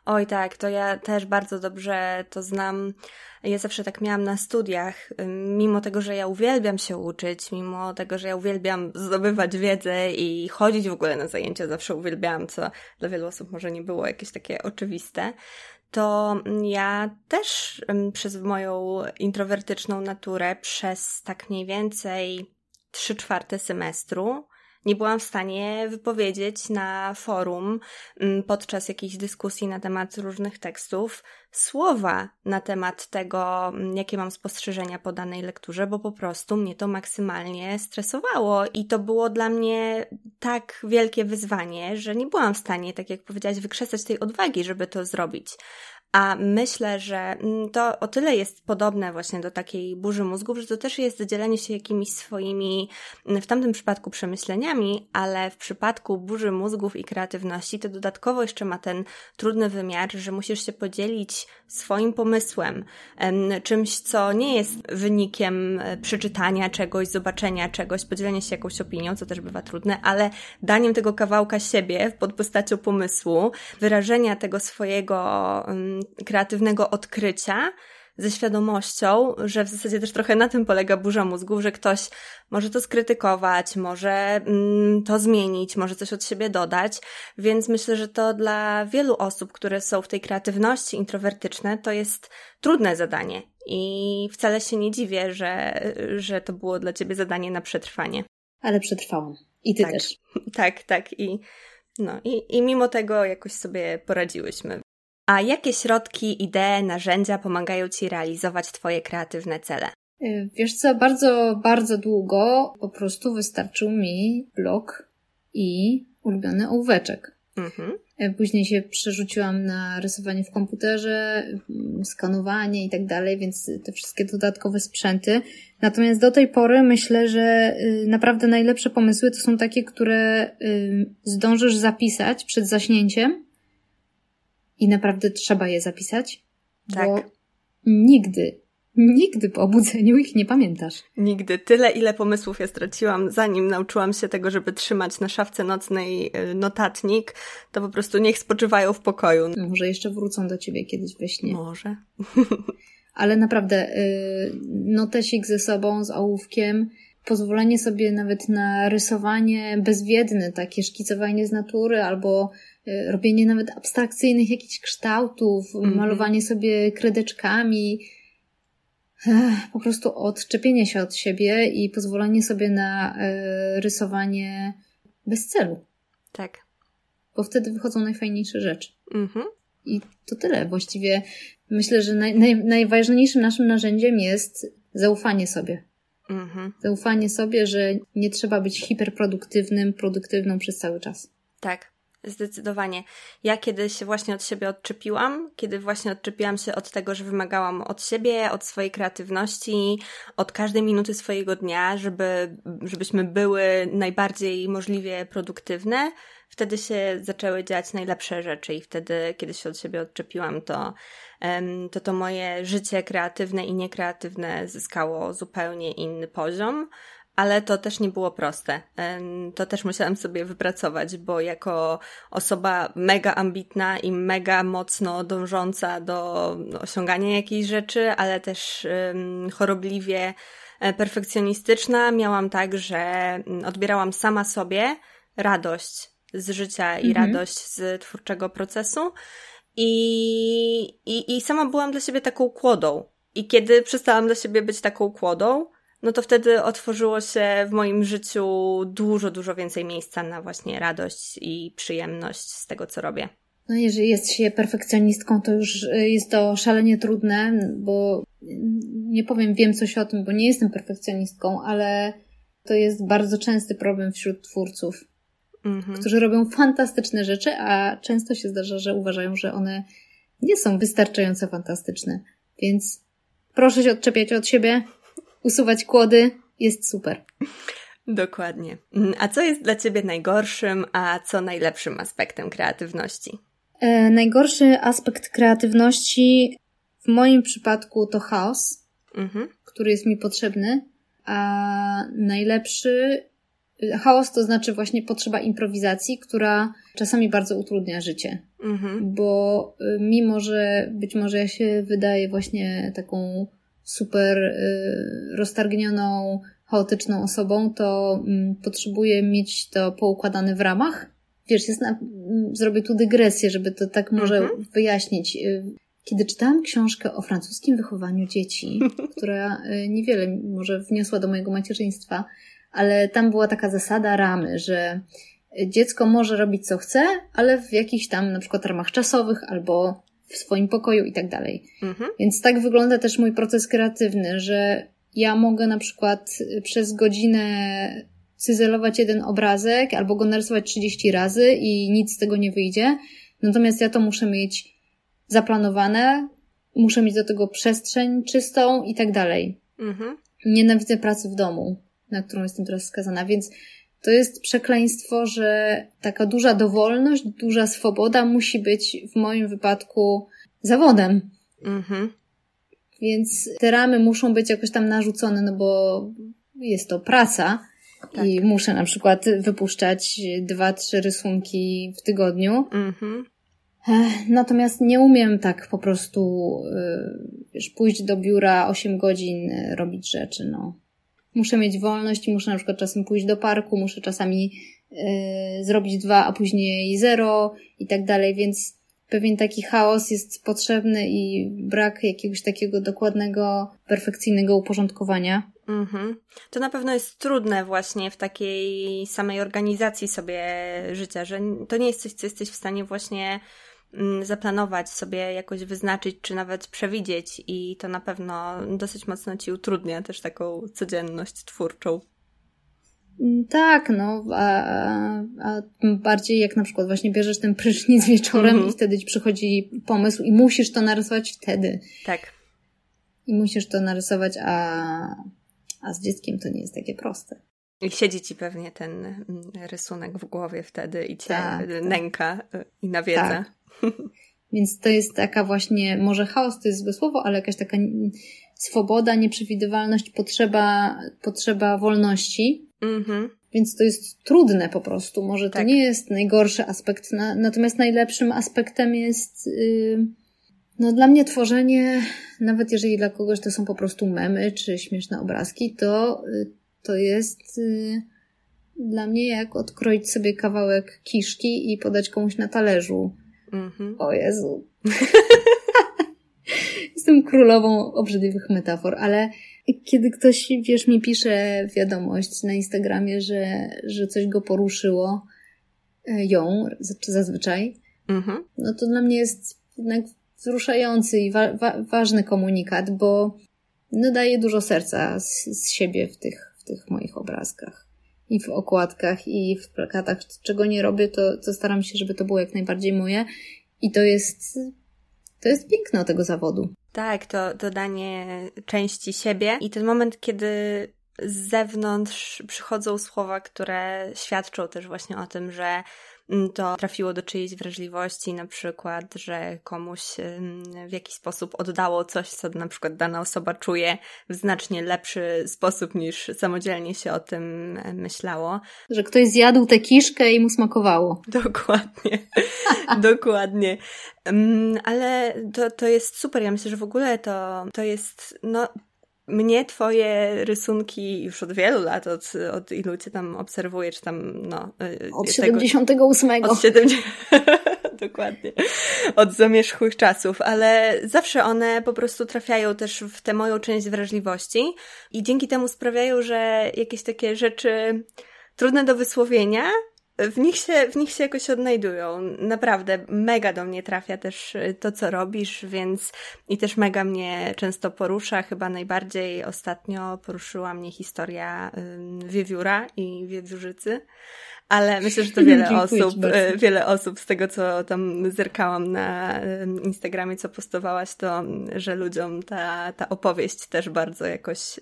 Oj tak, to ja też bardzo dobrze to znam. Ja zawsze tak miałam na studiach, mimo tego, że ja uwielbiam się uczyć, mimo tego, że ja uwielbiam zdobywać wiedzę i chodzić w ogóle na zajęcia, zawsze uwielbiałam, co dla wielu osób może nie było jakieś takie oczywiste, to ja też przez moją introwertyczną naturę, przez tak mniej więcej trzy czwarte semestru, nie byłam w stanie wypowiedzieć na forum mm, podczas jakiejś dyskusji na temat różnych tekstów słowa na temat tego, mm, jakie mam spostrzeżenia po danej lekturze, bo po prostu mnie to maksymalnie stresowało i to było dla mnie tak wielkie wyzwanie, że nie byłam w stanie, tak jak powiedziałaś, wykrzesać tej odwagi, żeby to zrobić. A myślę, że mm, to o tyle jest podobne właśnie do takiej burzy mózgów, że to też jest dzielenie się jakimiś swoimi, mm, w tamtym przypadku przemyśleniami, ale w przypadku burzy mózgów i kreatywności to dodatkowo jeszcze ma ten trudny wymiar, że musisz się podzielić swoim pomysłem, czymś, co nie jest wynikiem e, przeczytania czegoś, zobaczenia czegoś, podzielenia się jakąś opinią, co też bywa trudne, ale daniem tego kawałka siebie pod postacią pomysłu, wyrażenia tego swojego kreatywnego odkrycia ze świadomością, że w zasadzie też trochę na tym polega burza mózgów, że ktoś może to skrytykować, może mm, to zmienić, może coś od siebie dodać, więc myślę, że to dla wielu osób, które są w tej kreatywności introwertyczne, to jest trudne zadanie i wcale się nie dziwię, że, że to było dla ciebie zadanie na przetrwanie. Ale przetrwałam. I ty tak, też. Tak, tak. I, no, i, I mimo tego jakoś sobie poradziłyśmy. A jakie środki, idee, narzędzia pomagają Ci realizować Twoje kreatywne cele? Y, wiesz co, bardzo, bardzo długo po prostu wystarczył mi blok i ulubiony ołóweczek. Mhm. Y, później się przerzuciłam na rysowanie w komputerze, mm, skanowanie i tak dalej, więc te wszystkie dodatkowe sprzęty. Natomiast do tej pory myślę, że y, naprawdę najlepsze pomysły to są takie, które zdążysz zapisać przed zaśnięciem i naprawdę trzeba je zapisać, tak. bo nigdy Nigdy po obudzeniu ich nie pamiętasz. Nigdy. Tyle, ile pomysłów ja straciłam, zanim nauczyłam się tego, żeby trzymać na szafce nocnej y, notatnik, to po prostu niech spoczywają w pokoju. Może jeszcze wrócą do ciebie kiedyś we śnie. Może. Ale naprawdę, y, notesik ze sobą, z ołówkiem, pozwolenie sobie nawet na rysowanie bezwiedne, takie szkicowanie z natury albo y, robienie nawet abstrakcyjnych jakichś kształtów, mm -hmm. malowanie sobie kredeczkami, po prostu odczepienie się od siebie i pozwolenie sobie na y, rysowanie bez celu. Tak. Bo wtedy wychodzą najfajniejsze rzeczy. Mhm. I to tyle. Właściwie myślę, że naj, naj, najważniejszym naszym narzędziem jest zaufanie sobie. Mhm. Zaufanie sobie, że nie trzeba być hiperproduktywnym, produktywną przez cały czas. Tak. Zdecydowanie. Ja kiedy się właśnie od siebie odczepiłam, kiedy właśnie odczepiłam się od tego, że wymagałam od siebie, od swojej kreatywności, od każdej minuty swojego dnia, żeby, żebyśmy były najbardziej możliwie produktywne, wtedy się zaczęły dziać najlepsze rzeczy i wtedy, kiedy się od siebie odczepiłam, to to, to moje życie kreatywne i niekreatywne zyskało zupełnie inny poziom ale to też nie było proste. To też musiałam sobie wypracować, bo jako osoba mega ambitna i mega mocno dążąca do osiągania jakiejś rzeczy, ale też chorobliwie e, perfekcjonistyczna, miałam tak, że mm, odbierałam sama sobie radość z życia i mhm. radość z twórczego procesu. I, i, I sama byłam dla siebie taką kłodą. I kiedy przestałam dla siebie być taką kłodą, no to wtedy otworzyło się w moim życiu dużo, dużo więcej miejsca na właśnie radość i przyjemność z tego, co robię. No jeżeli jest się perfekcjonistką, to już y, jest to szalenie trudne, bo nie powiem, wiem coś o tym, bo nie jestem perfekcjonistką, ale to jest bardzo częsty problem wśród twórców, mhm. którzy robią fantastyczne rzeczy, a często się zdarza, że uważają, że one nie są wystarczająco fantastyczne. Więc proszę się odczepiać od siebie, usuwać kłody, jest super. Dokładnie. Mm, a co jest dla Ciebie najgorszym, a co najlepszym aspektem kreatywności? E, najgorszy aspekt kreatywności w moim przypadku to chaos, mhm. który jest mi potrzebny, a najlepszy chaos to znaczy właśnie potrzeba improwizacji, która czasami bardzo utrudnia życie. Mhm. Bo y, mimo, że być może ja się wydaje właśnie taką super y, roztargnioną, chaotyczną osobą, to mm, potrzebuję mieć to poukładane w ramach. Wiesz, jest na, mm, zrobię tu dygresję, żeby to tak może mhm. wyjaśnić. Y, kiedy czytałam książkę o francuskim wychowaniu dzieci, która niewiele może wniosła do mojego macierzyństwa, ale tam była taka zasada ramy, że dziecko może robić co chce, ale w jakichś tam na przykład ramach czasowych albo w swoim pokoju i tak dalej. Mhm. Więc tak wygląda też mój proces kreatywny, że ja mogę na przykład przez godzinę cyzelować jeden obrazek albo go narysować 30 razy i nic z tego nie wyjdzie. Natomiast ja to muszę mieć zaplanowane, muszę mieć do tego przestrzeń czystą i tak dalej. Mhm. Nienawidzę pracy w domu, na którą jestem teraz skazana, więc to jest przekleństwo, że taka duża dowolność, duża swoboda musi być w moim wypadku zawodem. Mhm. Więc te ramy muszą być jakoś tam narzucone, no bo jest to praca tak. i muszę na przykład wypuszczać dwa, trzy rysunki w tygodniu. Mhm. Natomiast nie umiem tak po prostu y, wiesz, pójść do biura 8 godzin, robić rzeczy, no muszę mieć wolność muszę na przykład czasem pójść do parku, muszę czasami yy, zrobić dwa, a później zero i tak dalej, więc pewien taki chaos jest potrzebny i brak jakiegoś takiego dokładnego, perfekcyjnego uporządkowania. Mhm. To na pewno jest trudne właśnie w takiej samej organizacji sobie życia, że to nie jest coś, co jesteś w stanie właśnie zaplanować sobie, jakoś wyznaczyć, czy nawet przewidzieć, i to na pewno dosyć mocno ci utrudnia też taką codzienność twórczą. Mm, tak, no, a, a bardziej jak na przykład właśnie bierzesz ten prysznic wieczorem mm -hmm. i wtedy ci przychodzi pomysł i musisz to narysować wtedy. Tak. I musisz to narysować, a, a z dzieckiem to nie jest takie proste. I siedzi ci pewnie ten mm, rysunek w głowie wtedy i cię tak, tak. nęka tak. i nawiedza. Tak. Więc to jest taka właśnie, może chaos to jest złe słowo, ale jakaś taka swoboda, nieprzewidywalność, potrzeba, potrzeba wolności. Mhm. Więc to jest trudne po prostu. Może tak. to nie jest najgorszy aspekt, na, natomiast najlepszym aspektem jest, yy, no dla mnie tworzenie, nawet jeżeli dla kogoś to są po prostu memy czy śmieszne obrazki, to, yy, to jest yy, dla mnie jak odkroić sobie kawałek kiszki i podać komuś na talerzu. Mhm. O Jezu. Jestem królową obrzydliwych metafor, ale kiedy ktoś, wiesz, mi pisze wiadomość na Instagramie, że, że coś go poruszyło, e, ją, zazwyczaj, mhm. no to dla mnie jest jednak wzruszający i wa wa ważny komunikat, bo no daje dużo serca z, z siebie w tych, w tych moich obrazkach. I w okładkach, i w plakatach. Czego nie robię, to, to staram się, żeby to było jak najbardziej moje. I to jest, to jest piękno tego zawodu. Tak, to dodanie części siebie i ten moment, kiedy z zewnątrz przychodzą słowa, które świadczą też właśnie o tym, że to trafiło do czyjejś wrażliwości, na przykład, że komuś w jakiś sposób oddało coś, co na przykład dana osoba czuje w znacznie lepszy sposób niż samodzielnie się o tym e, myślało. Że ktoś zjadł tę kiszkę i mu smakowało. Dokładnie. Dokładnie. Ale to, to jest super. Ja myślę, że w ogóle to, to jest, no, mnie twoje rysunki już od wielu lat, od, od ilu cię tam obserwuję, czy tam, no... Y, od tego, 78. Od 70... Dokładnie. Od zamierzchłych czasów, ale zawsze one po prostu trafiają też w tę moją część wrażliwości i dzięki temu sprawiają, że jakieś takie rzeczy trudne do wysłowienia w nich, się, w nich się jakoś odnajdują. Naprawdę, mega do mnie trafia też y, to, co robisz, więc i też mega mnie często porusza. Chyba najbardziej ostatnio poruszyła mnie historia wiewióra i wiewiórzycy. Ale myślę, że to wiele osób, y, wiele osób z tego, co tam zerkałam na Instagramie, co postowałaś, to, że ludziom ta, ta opowieść też bardzo jakoś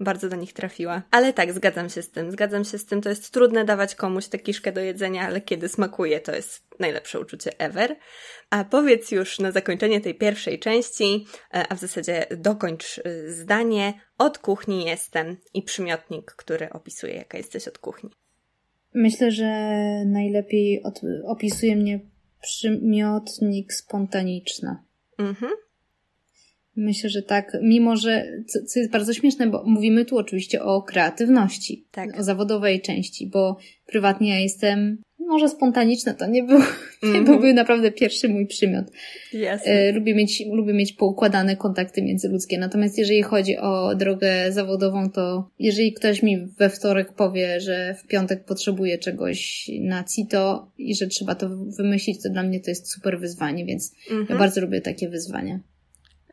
bardzo do nich trafiła. Ale tak, zgadzam się z tym. Zgadzam się z tym. To jest trudne dawać komuś tę kiszkę do jedzenia, ale kiedy smakuje, to jest najlepsze uczucie ever. A powiedz już na zakończenie tej pierwszej części, e, a w zasadzie dokończ e, zdanie. Od kuchni jestem i przymiotnik, który opisuje, jaka jesteś od kuchni. Myślę, że najlepiej od, opisuje mnie przymiotnik spontaniczna. Mhm. Myślę, że tak, mimo że, co, co, jest bardzo śmieszne, bo mówimy tu oczywiście o kreatywności, tak. o zawodowej części, bo prywatnie ja jestem może spontaniczna, to nie, był, mm -hmm. nie mhm. byłby naprawdę pierwszy mój przymiot. Jasne. E, lubię, mieć, lubię mieć poukładane kontakty międzyludzkie, natomiast jeżeli chodzi o drogę zawodową, to jeżeli ktoś mi we wtorek powie, że w piątek potrzebuje czegoś na CITO i że trzeba to wymyślić, to dla mnie to jest super wyzwanie, więc mm -hmm. ja mhm. bardzo lubię takie wyzwania.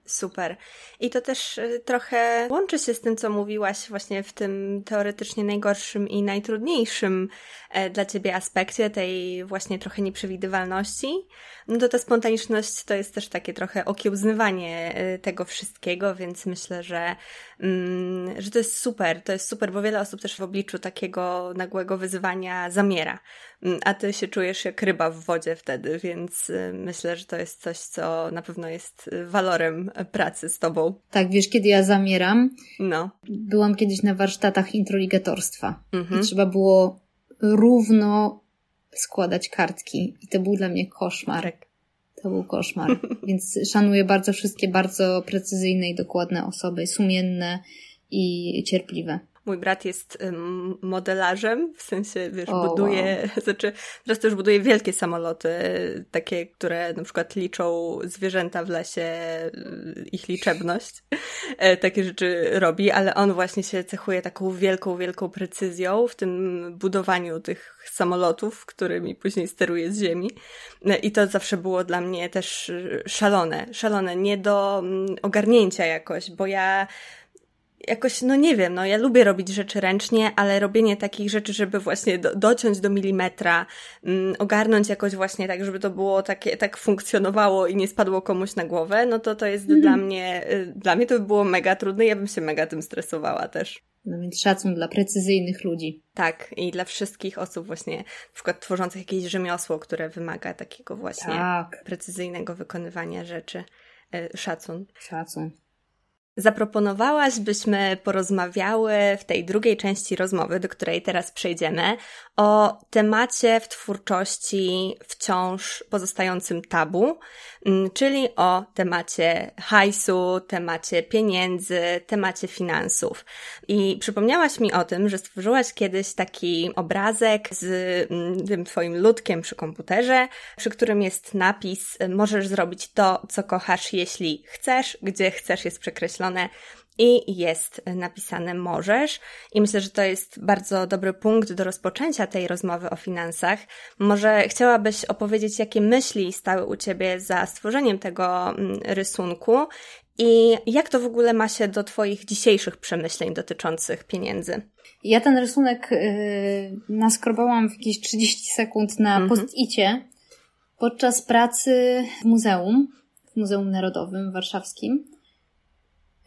Super. I to też y, trochę łączy się z tym, co mówiłaś właśnie w tym teoretycznie najgorszym i najtrudniejszym e, dla ciebie aspekcie tej właśnie trochę nieprzewidywalności. No to ta spontaniczność to jest też takie trochę okiełznywanie e, tego wszystkiego, więc myślę, że, mm, że to jest super. To jest super, bo wiele osób też w obliczu takiego nagłego wyzwania zamiera. Mm, a ty się czujesz jak ryba w wodzie wtedy, więc y, myślę, że to jest coś, co na pewno jest y, walorem pracy z tobą. Tak, wiesz, kiedy ja zamieram, no. byłam kiedyś na warsztatach introligatorstwa mhm. i trzeba było równo składać kartki i to był dla mnie koszmar. Tak. To był koszmar. Więc szanuję bardzo wszystkie bardzo precyzyjne i dokładne osoby, sumienne i cierpliwe. Mój brat jest modelarzem, w sensie, wiesz, oh, buduje, wow. znaczy, teraz już buduje wielkie samoloty, takie, które na przykład liczą zwierzęta w lesie, y, ich liczebność. E, takie rzeczy robi, ale on właśnie się cechuje taką wielką, wielką precyzją w tym budowaniu tych samolotów, którymi później steruje z ziemi. E, I to zawsze było dla mnie też szalone, szalone, nie do mm, ogarnięcia jakoś, bo ja jakoś, no nie wiem, no ja lubię robić rzeczy ręcznie, ale robienie takich rzeczy, żeby właśnie do, dociąć do milimetra, mm, ogarnąć jakoś właśnie tak, żeby to było takie, tak funkcjonowało i nie spadło komuś na głowę, no to to jest mm. dla mnie, y, dla mnie to by było mega trudne, ja bym się mega tym stresowała też. No więc szacun dla precyzyjnych ludzi. Tak, i dla wszystkich osób właśnie, na przykład tworzących jakieś rzemiosło, które wymaga takiego właśnie tak. precyzyjnego wykonywania rzeczy. E, szacun. Szacun. Zaproponowałaś, byśmy porozmawiały w tej drugiej części rozmowy, do której teraz przejdziemy, o temacie w twórczości wciąż pozostającym tabu, mm, czyli o temacie hajsu, temacie pieniędzy, temacie finansów. I przypomniałaś mi o tym, że stworzyłaś kiedyś taki obrazek z mm, tym twoim ludkiem przy komputerze, przy którym jest napis: Możesz zrobić to, co kochasz, jeśli chcesz, gdzie chcesz jest przekreślone i jest napisane możesz. I myślę, że to jest bardzo dobry punkt do rozpoczęcia tej rozmowy o finansach. Może chciałabyś opowiedzieć, jakie myśli stały u Ciebie za stworzeniem tego mm, rysunku i jak to w ogóle ma się do Twoich dzisiejszych przemyśleń dotyczących pieniędzy? Ja ten rysunek yy, naskrobałam w jakieś 30 sekund na mhm. post-icie podczas pracy w muzeum, w Muzeum Narodowym Warszawskim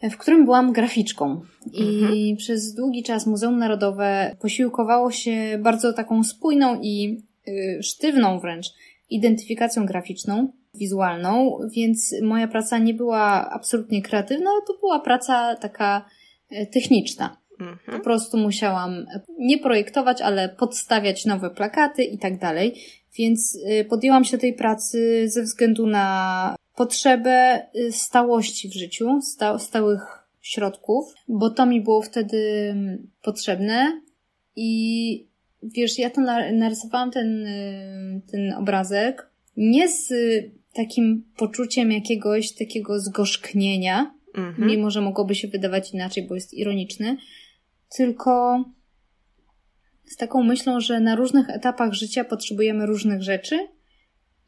w którym byłam graficzką. I mhm. przez długi czas Muzeum Narodowe posiłkowało się bardzo taką spójną i y, sztywną wręcz identyfikacją graficzną, wizualną, więc moja praca nie była absolutnie kreatywna, to była praca taka y, techniczna. Mhm. Po prostu musiałam nie projektować, ale podstawiać nowe plakaty i tak dalej. Więc y, podjęłam się tej pracy ze względu na potrzebę y, stałości w życiu, sta stałych środków, bo to mi było wtedy mm, potrzebne i wiesz, ja to narysowałam ten, y, ten obrazek nie z takim poczuciem jakiegoś takiego zgorzknienia, mhm. mimo że mogłoby się wydawać inaczej, bo jest ironiczny, tylko z taką myślą, że na różnych etapach życia potrzebujemy różnych rzeczy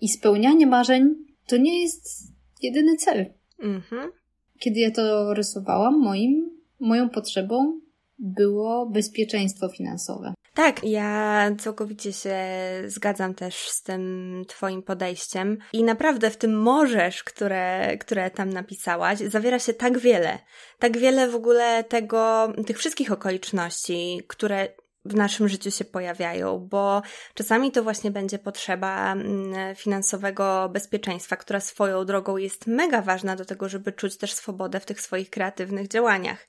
i spełnianie marzeń to nie jest jedyny cel. Mhm. Kiedy ja to rysowałam, moim, moją potrzebą było bezpieczeństwo finansowe. Tak, ja całkowicie się zgadzam też z tym Twoim podejściem. I naprawdę w tym możesz, które, które tam napisałaś, zawiera się tak wiele. Tak wiele w ogóle tego, tych wszystkich okoliczności, które w naszym życiu się pojawiają, bo czasami to właśnie będzie potrzeba mm, finansowego bezpieczeństwa, która swoją drogą jest mega ważna do tego, żeby czuć też swobodę w tych swoich kreatywnych działaniach.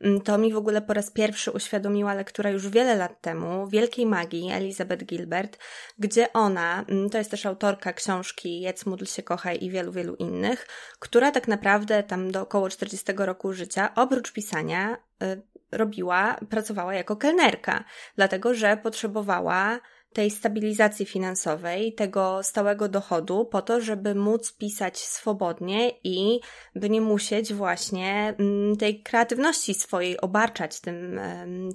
Mm, to mi w ogóle po raz pierwszy uświadomiła lektura już wiele lat temu Wielkiej Magii Elizabeth Gilbert, gdzie ona, mm, to jest też autorka książki Jedz, módl się, kochaj i wielu, wielu innych, która tak naprawdę tam do około 40 roku życia, oprócz pisania, y, robiła, pracowała jako kelnerka, dlatego że potrzebowała tej stabilizacji finansowej, tego stałego dochodu, po to, żeby móc pisać swobodnie i by nie musieć właśnie mm, tej kreatywności swojej obarczać tym,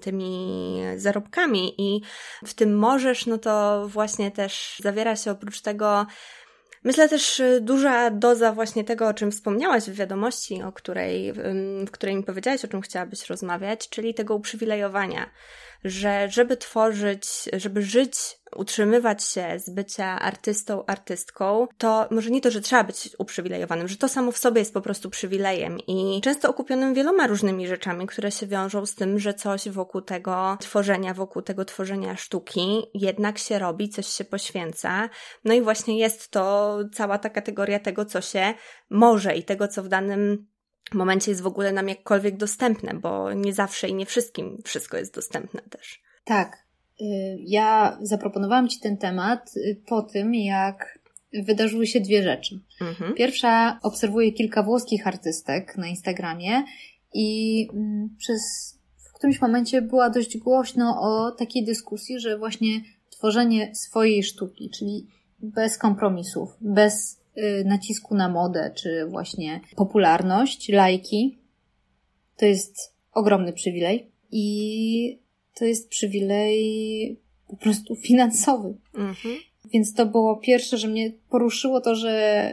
tymi zarobkami. I w tym możesz, no to właśnie też zawiera się oprócz tego Myślę też y, duża doza właśnie tego, o czym wspomniałaś w wiadomości, o której, w której mi powiedziałaś, o czym chciałabyś rozmawiać, czyli tego uprzywilejowania że żeby tworzyć, żeby żyć, utrzymywać się z bycia artystą, artystką, to może nie to, że trzeba być uprzywilejowanym, że to samo w sobie jest po prostu przywilejem i często okupionym wieloma różnymi rzeczami, które się wiążą z tym, że coś wokół tego tworzenia, wokół tego tworzenia sztuki jednak się robi, coś się poświęca. No i właśnie jest to cała ta kategoria tego, co się może i tego, co w danym momencie jest w ogóle nam jakkolwiek dostępne, bo nie zawsze i nie wszystkim wszystko jest dostępne też. Tak. Y, ja zaproponowałam Ci ten temat y, po tym, jak wydarzyły się dwie rzeczy. Mhm. Pierwsza, obserwuję kilka włoskich artystek na Instagramie i mm, przez w którymś momencie była dość głośno o takiej dyskusji, że właśnie tworzenie swojej sztuki, czyli bez kompromisów, bez nacisku na modę, czy właśnie popularność, lajki, to jest ogromny przywilej. I to jest przywilej po prostu finansowy. Mhm. Więc to było pierwsze, że mnie poruszyło to, że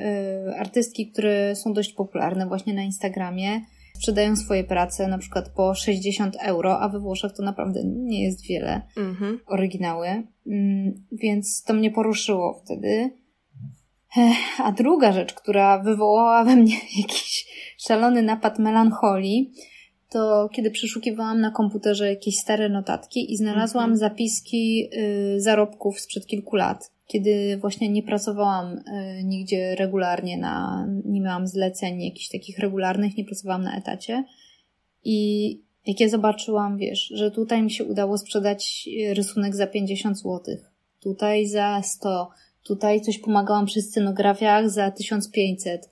y, artystki, które są dość popularne właśnie na Instagramie, sprzedają swoje prace na przykład po 60 euro, a we Włoszech to naprawdę nie jest wiele mhm. oryginały. Mm, więc to mnie poruszyło wtedy. A druga rzecz, która wywołała we mnie jakiś szalony napad melancholii, to kiedy przeszukiwałam na komputerze jakieś stare notatki i znalazłam -hmm. zapiski y, zarobków sprzed kilku lat, kiedy właśnie nie pracowałam y, nigdzie regularnie, na, nie miałam zleceń jakichś takich regularnych, nie pracowałam na etacie. I jak ja zobaczyłam, wiesz, że tutaj mi się udało sprzedać rysunek za 50 zł, tutaj za 100, tutaj coś pomagałam przy scenografiach za 1500,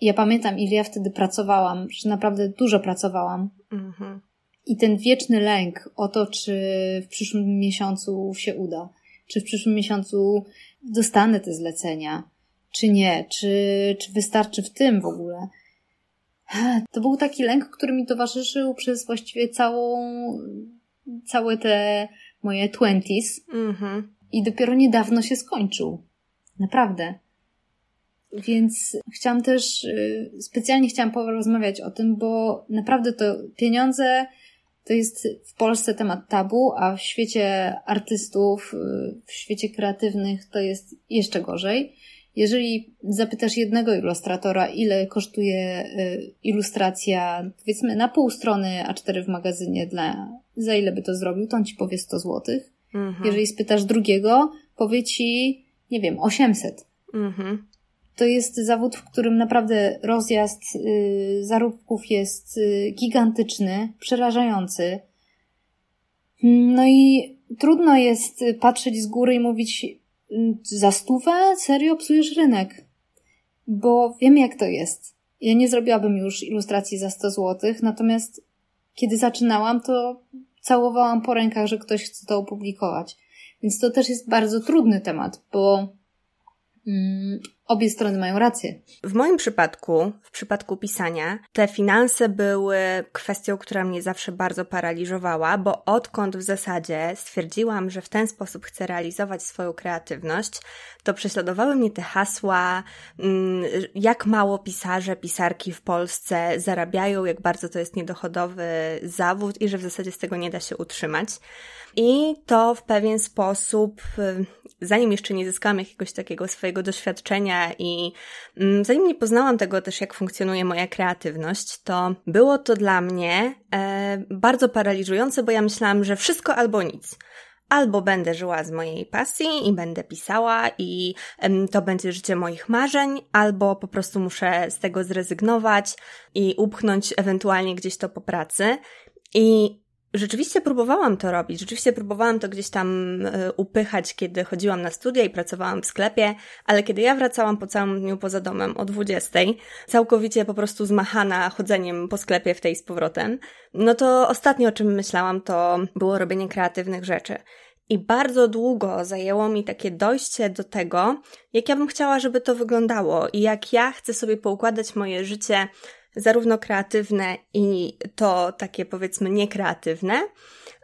ja pamiętam, ile ja wtedy pracowałam, że naprawdę dużo pracowałam. Mhm. I ten wieczny lęk o to, czy w przyszłym miesiącu się uda, czy w przyszłym miesiącu dostanę te zlecenia, czy nie, czy, czy wystarczy w tym w ogóle. To był taki lęk, który mi towarzyszył przez właściwie całą, całe te moje twenties. Mhm. I dopiero niedawno się skończył. Naprawdę. Więc chciałam też, y, specjalnie chciałam porozmawiać o tym, bo naprawdę to pieniądze to jest w Polsce temat tabu, a w świecie artystów, y, w świecie kreatywnych to jest jeszcze gorzej. Jeżeli zapytasz jednego ilustratora, ile kosztuje y, ilustracja, powiedzmy na pół strony A4 w magazynie, dla, za ile by to zrobił, to on ci powie 100 zł. Mhm. Jeżeli spytasz drugiego, powie ci, nie wiem, 800. Mhm to jest zawód, w którym naprawdę rozjazd y, zarobków jest y, gigantyczny, przerażający. No i trudno jest patrzeć z góry i mówić y, za stówę? Serio psujesz rynek? Bo wiem jak to jest. Ja nie zrobiłabym już ilustracji za 100 zł, natomiast kiedy zaczynałam, to całowałam po rękach, że ktoś chce to opublikować. Więc to też jest bardzo trudny temat, bo mm, obie strony mają rację. W moim przypadku, w przypadku pisania, te finanse były kwestią, która mnie zawsze bardzo paraliżowała, bo odkąd w zasadzie stwierdziłam, że w ten sposób chcę realizować swoją kreatywność, to prześladowały mnie te hasła, mm, jak mało pisarze, pisarki w Polsce zarabiają, jak bardzo to jest niedochodowy zawód i że w zasadzie z tego nie da się utrzymać. I to w pewien sposób, y, zanim jeszcze nie zyskałam jakiegoś takiego swojego doświadczenia i mm, zanim nie poznałam tego też, jak funkcjonuje moja kreatywność, to było to dla mnie e, bardzo paraliżujące, bo ja myślałam, że wszystko albo nic albo będę żyła z mojej pasji i będę pisała i to będzie życie moich marzeń, albo po prostu muszę z tego zrezygnować i upchnąć ewentualnie gdzieś to po pracy. I Rzeczywiście próbowałam to robić, rzeczywiście próbowałam to gdzieś tam e, upychać, kiedy chodziłam na studia i pracowałam w sklepie, ale kiedy ja wracałam po całym dniu poza domem o 20, całkowicie po prostu zmachana chodzeniem po sklepie w tej z powrotem, no to ostatnio o czym myślałam to było robienie kreatywnych rzeczy. I bardzo długo zajęło mi takie dojście do tego, jak ja bym chciała, żeby to wyglądało i jak ja chcę sobie poukładać moje życie zarówno kreatywne i to takie powiedzmy niekreatywne,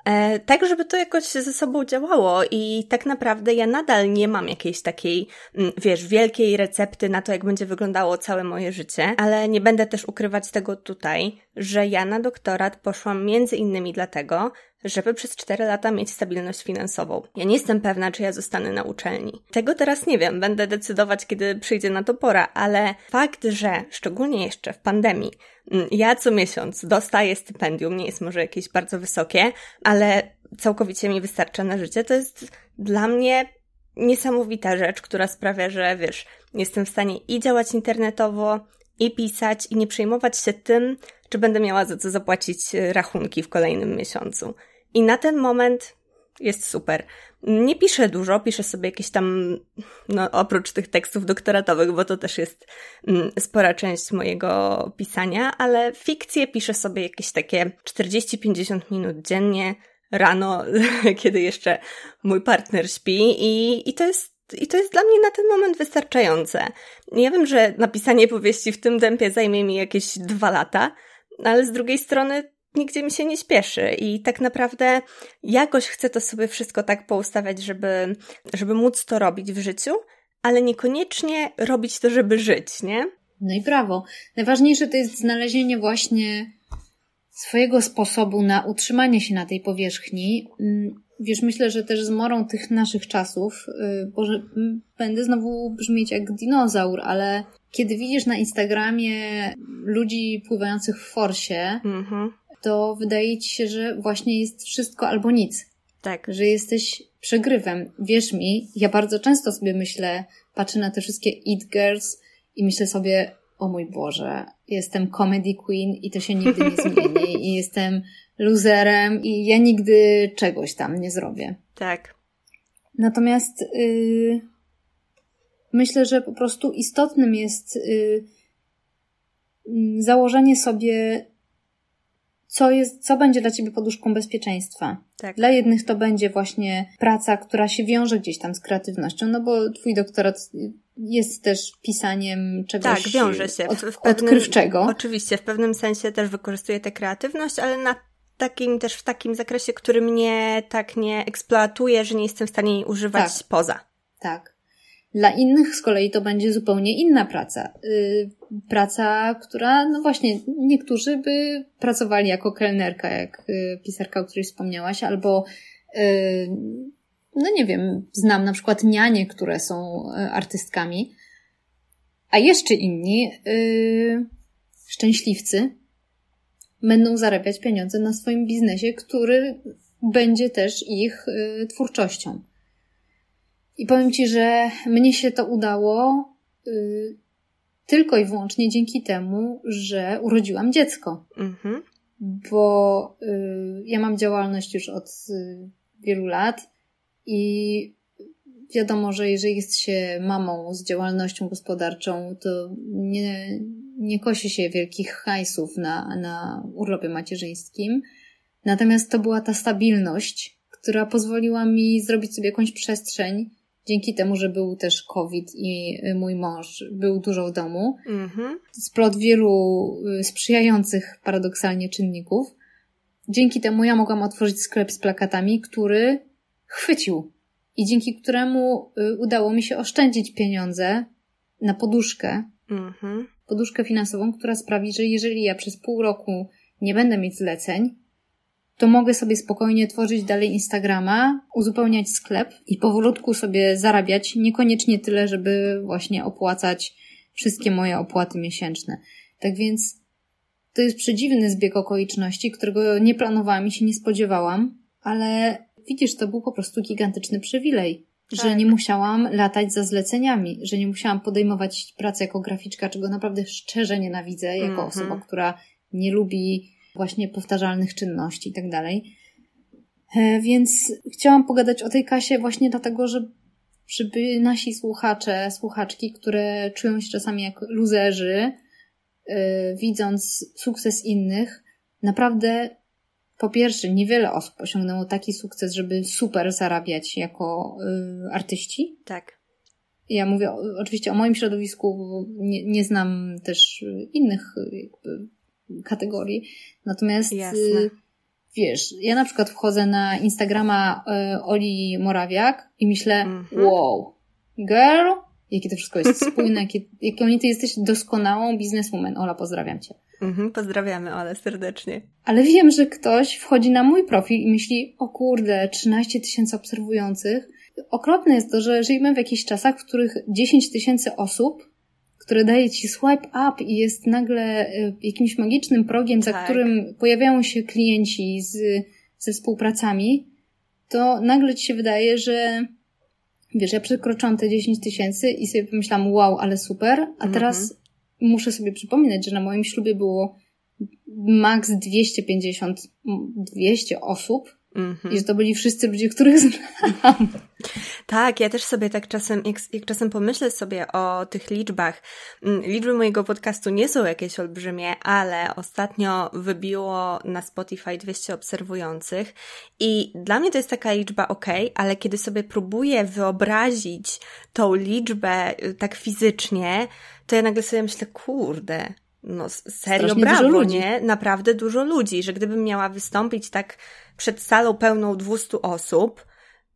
e, tak żeby to jakoś ze sobą działało i tak naprawdę ja nadal nie mam jakiejś takiej, mm, wiesz, wielkiej recepty na to, jak będzie wyglądało całe moje życie, ale nie będę też ukrywać tego tutaj, że ja na doktorat poszłam między innymi dlatego, żeby przez 4 lata mieć stabilność finansową. Ja nie jestem pewna, czy ja zostanę na uczelni. Tego teraz nie wiem, będę decydować, kiedy przyjdzie na to pora, ale fakt, że szczególnie jeszcze w pandemii, mm, ja co miesiąc dostaję stypendium, nie jest może jakieś bardzo wysokie, ale całkowicie mi wystarcza na życie, to jest dla mnie niesamowita rzecz, która sprawia, że wiesz, jestem w stanie i działać internetowo, i pisać, i nie przejmować się tym, czy będę miała za co zapłacić e, rachunki w kolejnym miesiącu. I na ten moment jest super. Nie piszę dużo, piszę sobie jakieś tam, no oprócz tych tekstów doktoratowych, bo to też jest mm, spora część mojego pisania, ale fikcję piszę sobie jakieś takie 40-50 minut dziennie, rano, kiedy jeszcze mój partner śpi i, i to jest i to jest dla mnie na ten moment wystarczające. Ja wiem, że napisanie powieści w tym tempie zajmie mi jakieś dwa lata, ale z drugiej strony nigdzie mi się nie śpieszy i tak naprawdę jakoś chcę to sobie wszystko tak poustawiać, żeby, żeby móc to robić w życiu, ale niekoniecznie robić to, żeby żyć, nie? No i brawo. Najważniejsze to jest znalezienie właśnie swojego sposobu na utrzymanie się na tej powierzchni. Mm, wiesz, myślę, że też z morą tych naszych czasów, y, bo że będę znowu brzmieć jak dinozaur, ale kiedy widzisz na Instagramie ludzi pływających w forsie, -hmm to wydaje ci się, że właśnie jest wszystko albo nic. Tak. Że jesteś przegrywem. Wierz mi, ja bardzo często sobie myślę, patrzę na te wszystkie It Girls i myślę sobie, o mój Boże, jestem comedy queen i to się nigdy nie zmieni i jestem loserem i ja nigdy czegoś tam nie zrobię. Tak. Natomiast yy, myślę, że po prostu istotnym jest yy, założenie sobie, co, jest, co będzie dla ciebie poduszką bezpieczeństwa. Tak. Dla jednych to będzie właśnie praca, która się wiąże gdzieś tam z kreatywnością, no bo twój doktorat jest też pisaniem czegoś tak, wiąże się. Od, w, pewnym, odkrywczego. Oczywiście, w pewnym sensie też wykorzystuję tę kreatywność, ale na takim też w takim zakresie, który mnie tak nie eksploatuje, że nie jestem w stanie jej używać Tak. poza. Tak. Dla innych z kolei to będzie zupełnie inna praca. Yy, praca, która, no właśnie, niektórzy by pracowali jako kelnerka, jak yy, pisarka, o której wspomniałaś, albo, yy, no nie wiem, znam na przykład nianie, które są artystkami, a jeszcze inni, szczęśliwcy, będą zarabiać pieniądze na swoim biznesie, który będzie też ich twórczością. I powiem Ci, że mnie się to udało y, tylko i wyłącznie dzięki temu, że urodziłam dziecko. Mhm. Bo y, ja mam działalność już od y, wielu lat i wiadomo, że jeżeli jest się mamą z działalnością gospodarczą, to nie, nie kosi się wielkich hajsów na, na urlopie macierzyńskim. Natomiast to była ta stabilność, która pozwoliła mi zrobić sobie jakąś przestrzeń, dzięki temu, że był też COVID i y, mój mąż był dużo w domu, Mhm. splot wielu y, sprzyjających paradoksalnie czynników. Dzięki temu ja mogłam otworzyć sklep z plakatami, który chwycił i dzięki któremu y, udało mi się oszczędzić pieniądze na poduszkę, Mhm. poduszkę finansową, która sprawi, że jeżeli ja przez pół roku nie będę mieć zleceń, to mogę sobie spokojnie tworzyć dalej Instagrama, uzupełniać sklep i powolutku sobie zarabiać, niekoniecznie tyle, żeby właśnie opłacać wszystkie moje opłaty miesięczne. Tak więc to jest przedziwny zbieg okoliczności, którego nie planowałam i się nie spodziewałam, ale widzisz, to był po prostu gigantyczny przywilej. Że Tak. nie musiałam latać za zleceniami, że nie musiałam podejmować pracy jako graficzka, czego naprawdę szczerze nienawidzę, jako Mhm. osoba, która nie lubi właśnie powtarzalnych czynności i tak dalej. E, Więc chciałam pogadać o tej kasie właśnie dlatego, że żeby nasi słuchacze, słuchaczki, które czują się czasami jak luzerzy, e, widząc sukces innych, naprawdę po pierwsze, niewiele osób osiągnęło taki sukces, żeby super zarabiać jako e, artyści. Tak. Ja mówię o, oczywiście o moim środowisku, nie, nie znam też innych jakby kategorii. Natomiast Jasne. y, wiesz, ja na przykład wchodzę na Instagrama y, Oli Morawiak i myślę, Mhm. wow, girl, jakie to wszystko jest spójne, jakie, jaką ty jesteś doskonałą bizneswoman. Ola, pozdrawiam cię. Mhm. Pozdrawiamy Ole serdecznie. Ale wiem, że ktoś wchodzi na mój profil i myśli, o kurde, 13 tysięcy obserwujących. Okropne jest to, że żyjemy w jakichś czasach, w których 10 tysięcy osób, które daje ci swipe up i jest nagle y, jakimś magicznym progiem, za Tak. którym pojawiają się klienci z, ze współpracami, to nagle ci się wydaje, że wiesz, ja przekroczyłam te 10 tysięcy i sobie pomyślałam, wow, ale super, a Mhm. teraz muszę sobie przypominać, że na moim ślubie było maks 250, m, 200 osób Mhm. i że to byli wszyscy ludzie, których znam. Tak, ja też sobie tak czasem, jak, jak czasem pomyślę sobie o tych liczbach, mm, liczby mojego podcastu nie są jakieś olbrzymie, ale ostatnio wybiło na Spotify 200 obserwujących i dla mnie to jest taka liczba ok, ale kiedy sobie próbuję wyobrazić tą liczbę y, tak fizycznie, to ja nagle sobie myślę, kurde, no serio, Strasznie brawo, nie? Naprawdę dużo ludzi, że gdybym miała wystąpić tak przed salą pełną 200 osób,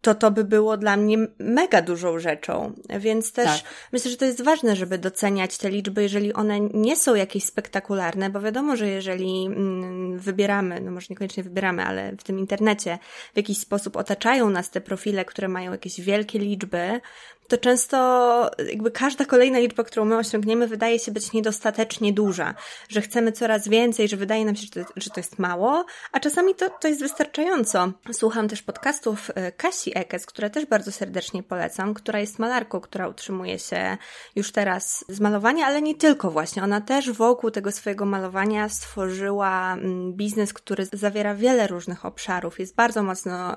to to by było dla mnie mega dużą rzeczą. Więc też Tak. myślę, że to jest ważne, żeby doceniać te liczby, jeżeli one nie są jakieś spektakularne, bo wiadomo, że jeżeli mm, wybieramy, no może niekoniecznie wybieramy, ale w tym internecie w jakiś sposób otaczają nas te profile, które mają jakieś wielkie liczby, to często jakby każda kolejna liczba, którą my osiągniemy, wydaje się być niedostatecznie duża, że chcemy coraz więcej, że wydaje nam się, że to, jest mało, a czasami to, to jest wystarczająco. Słucham też podcastów e, Kasi Ekes, które też bardzo serdecznie polecam, która jest malarką, która utrzymuje się już teraz z malowania, ale nie tylko właśnie. Ona też wokół tego swojego malowania stworzyła mm, biznes, który zawiera wiele różnych obszarów, jest bardzo mocno,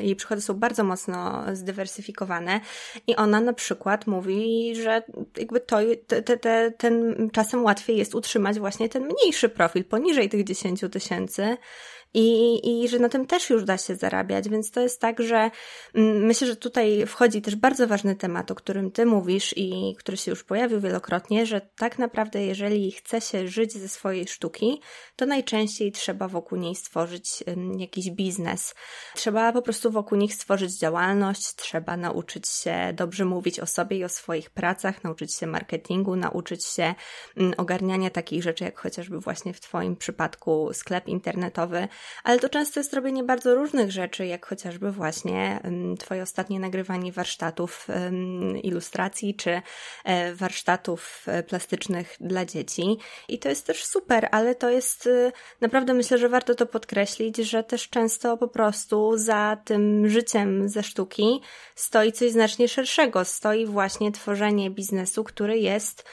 jej przychody są bardzo mocno zdywersyfikowane i ona na przykład mówi, że jakby to, te, te, ten czasem łatwiej jest utrzymać właśnie ten mniejszy profil poniżej tych 10 tysięcy i, i że na tym też już da się zarabiać, więc to jest tak, że mm, myślę, że tutaj wchodzi też bardzo ważny temat, o którym Ty mówisz i który się już pojawił wielokrotnie, że tak naprawdę, jeżeli chce się żyć ze swojej sztuki, to najczęściej trzeba wokół niej stworzyć jakiś biznes. Trzeba po prostu wokół nich stworzyć działalność, trzeba nauczyć się dobrze mówić o sobie i o swoich pracach, nauczyć się marketingu, nauczyć się ogarniania takich rzeczy, jak chociażby właśnie w Twoim przypadku sklep internetowy, ale to często jest robienie bardzo różnych rzeczy, jak chociażby właśnie Twoje ostatnie nagrywanie warsztatów ilustracji czy e, warsztatów e, plastycznych dla dzieci. I to jest też super, ale to jest y, naprawdę myślę, że warto to podkreślić, że też często po prostu za tym życiem ze sztuki stoi coś znacznie szerszego. Stoi właśnie tworzenie biznesu, który jest,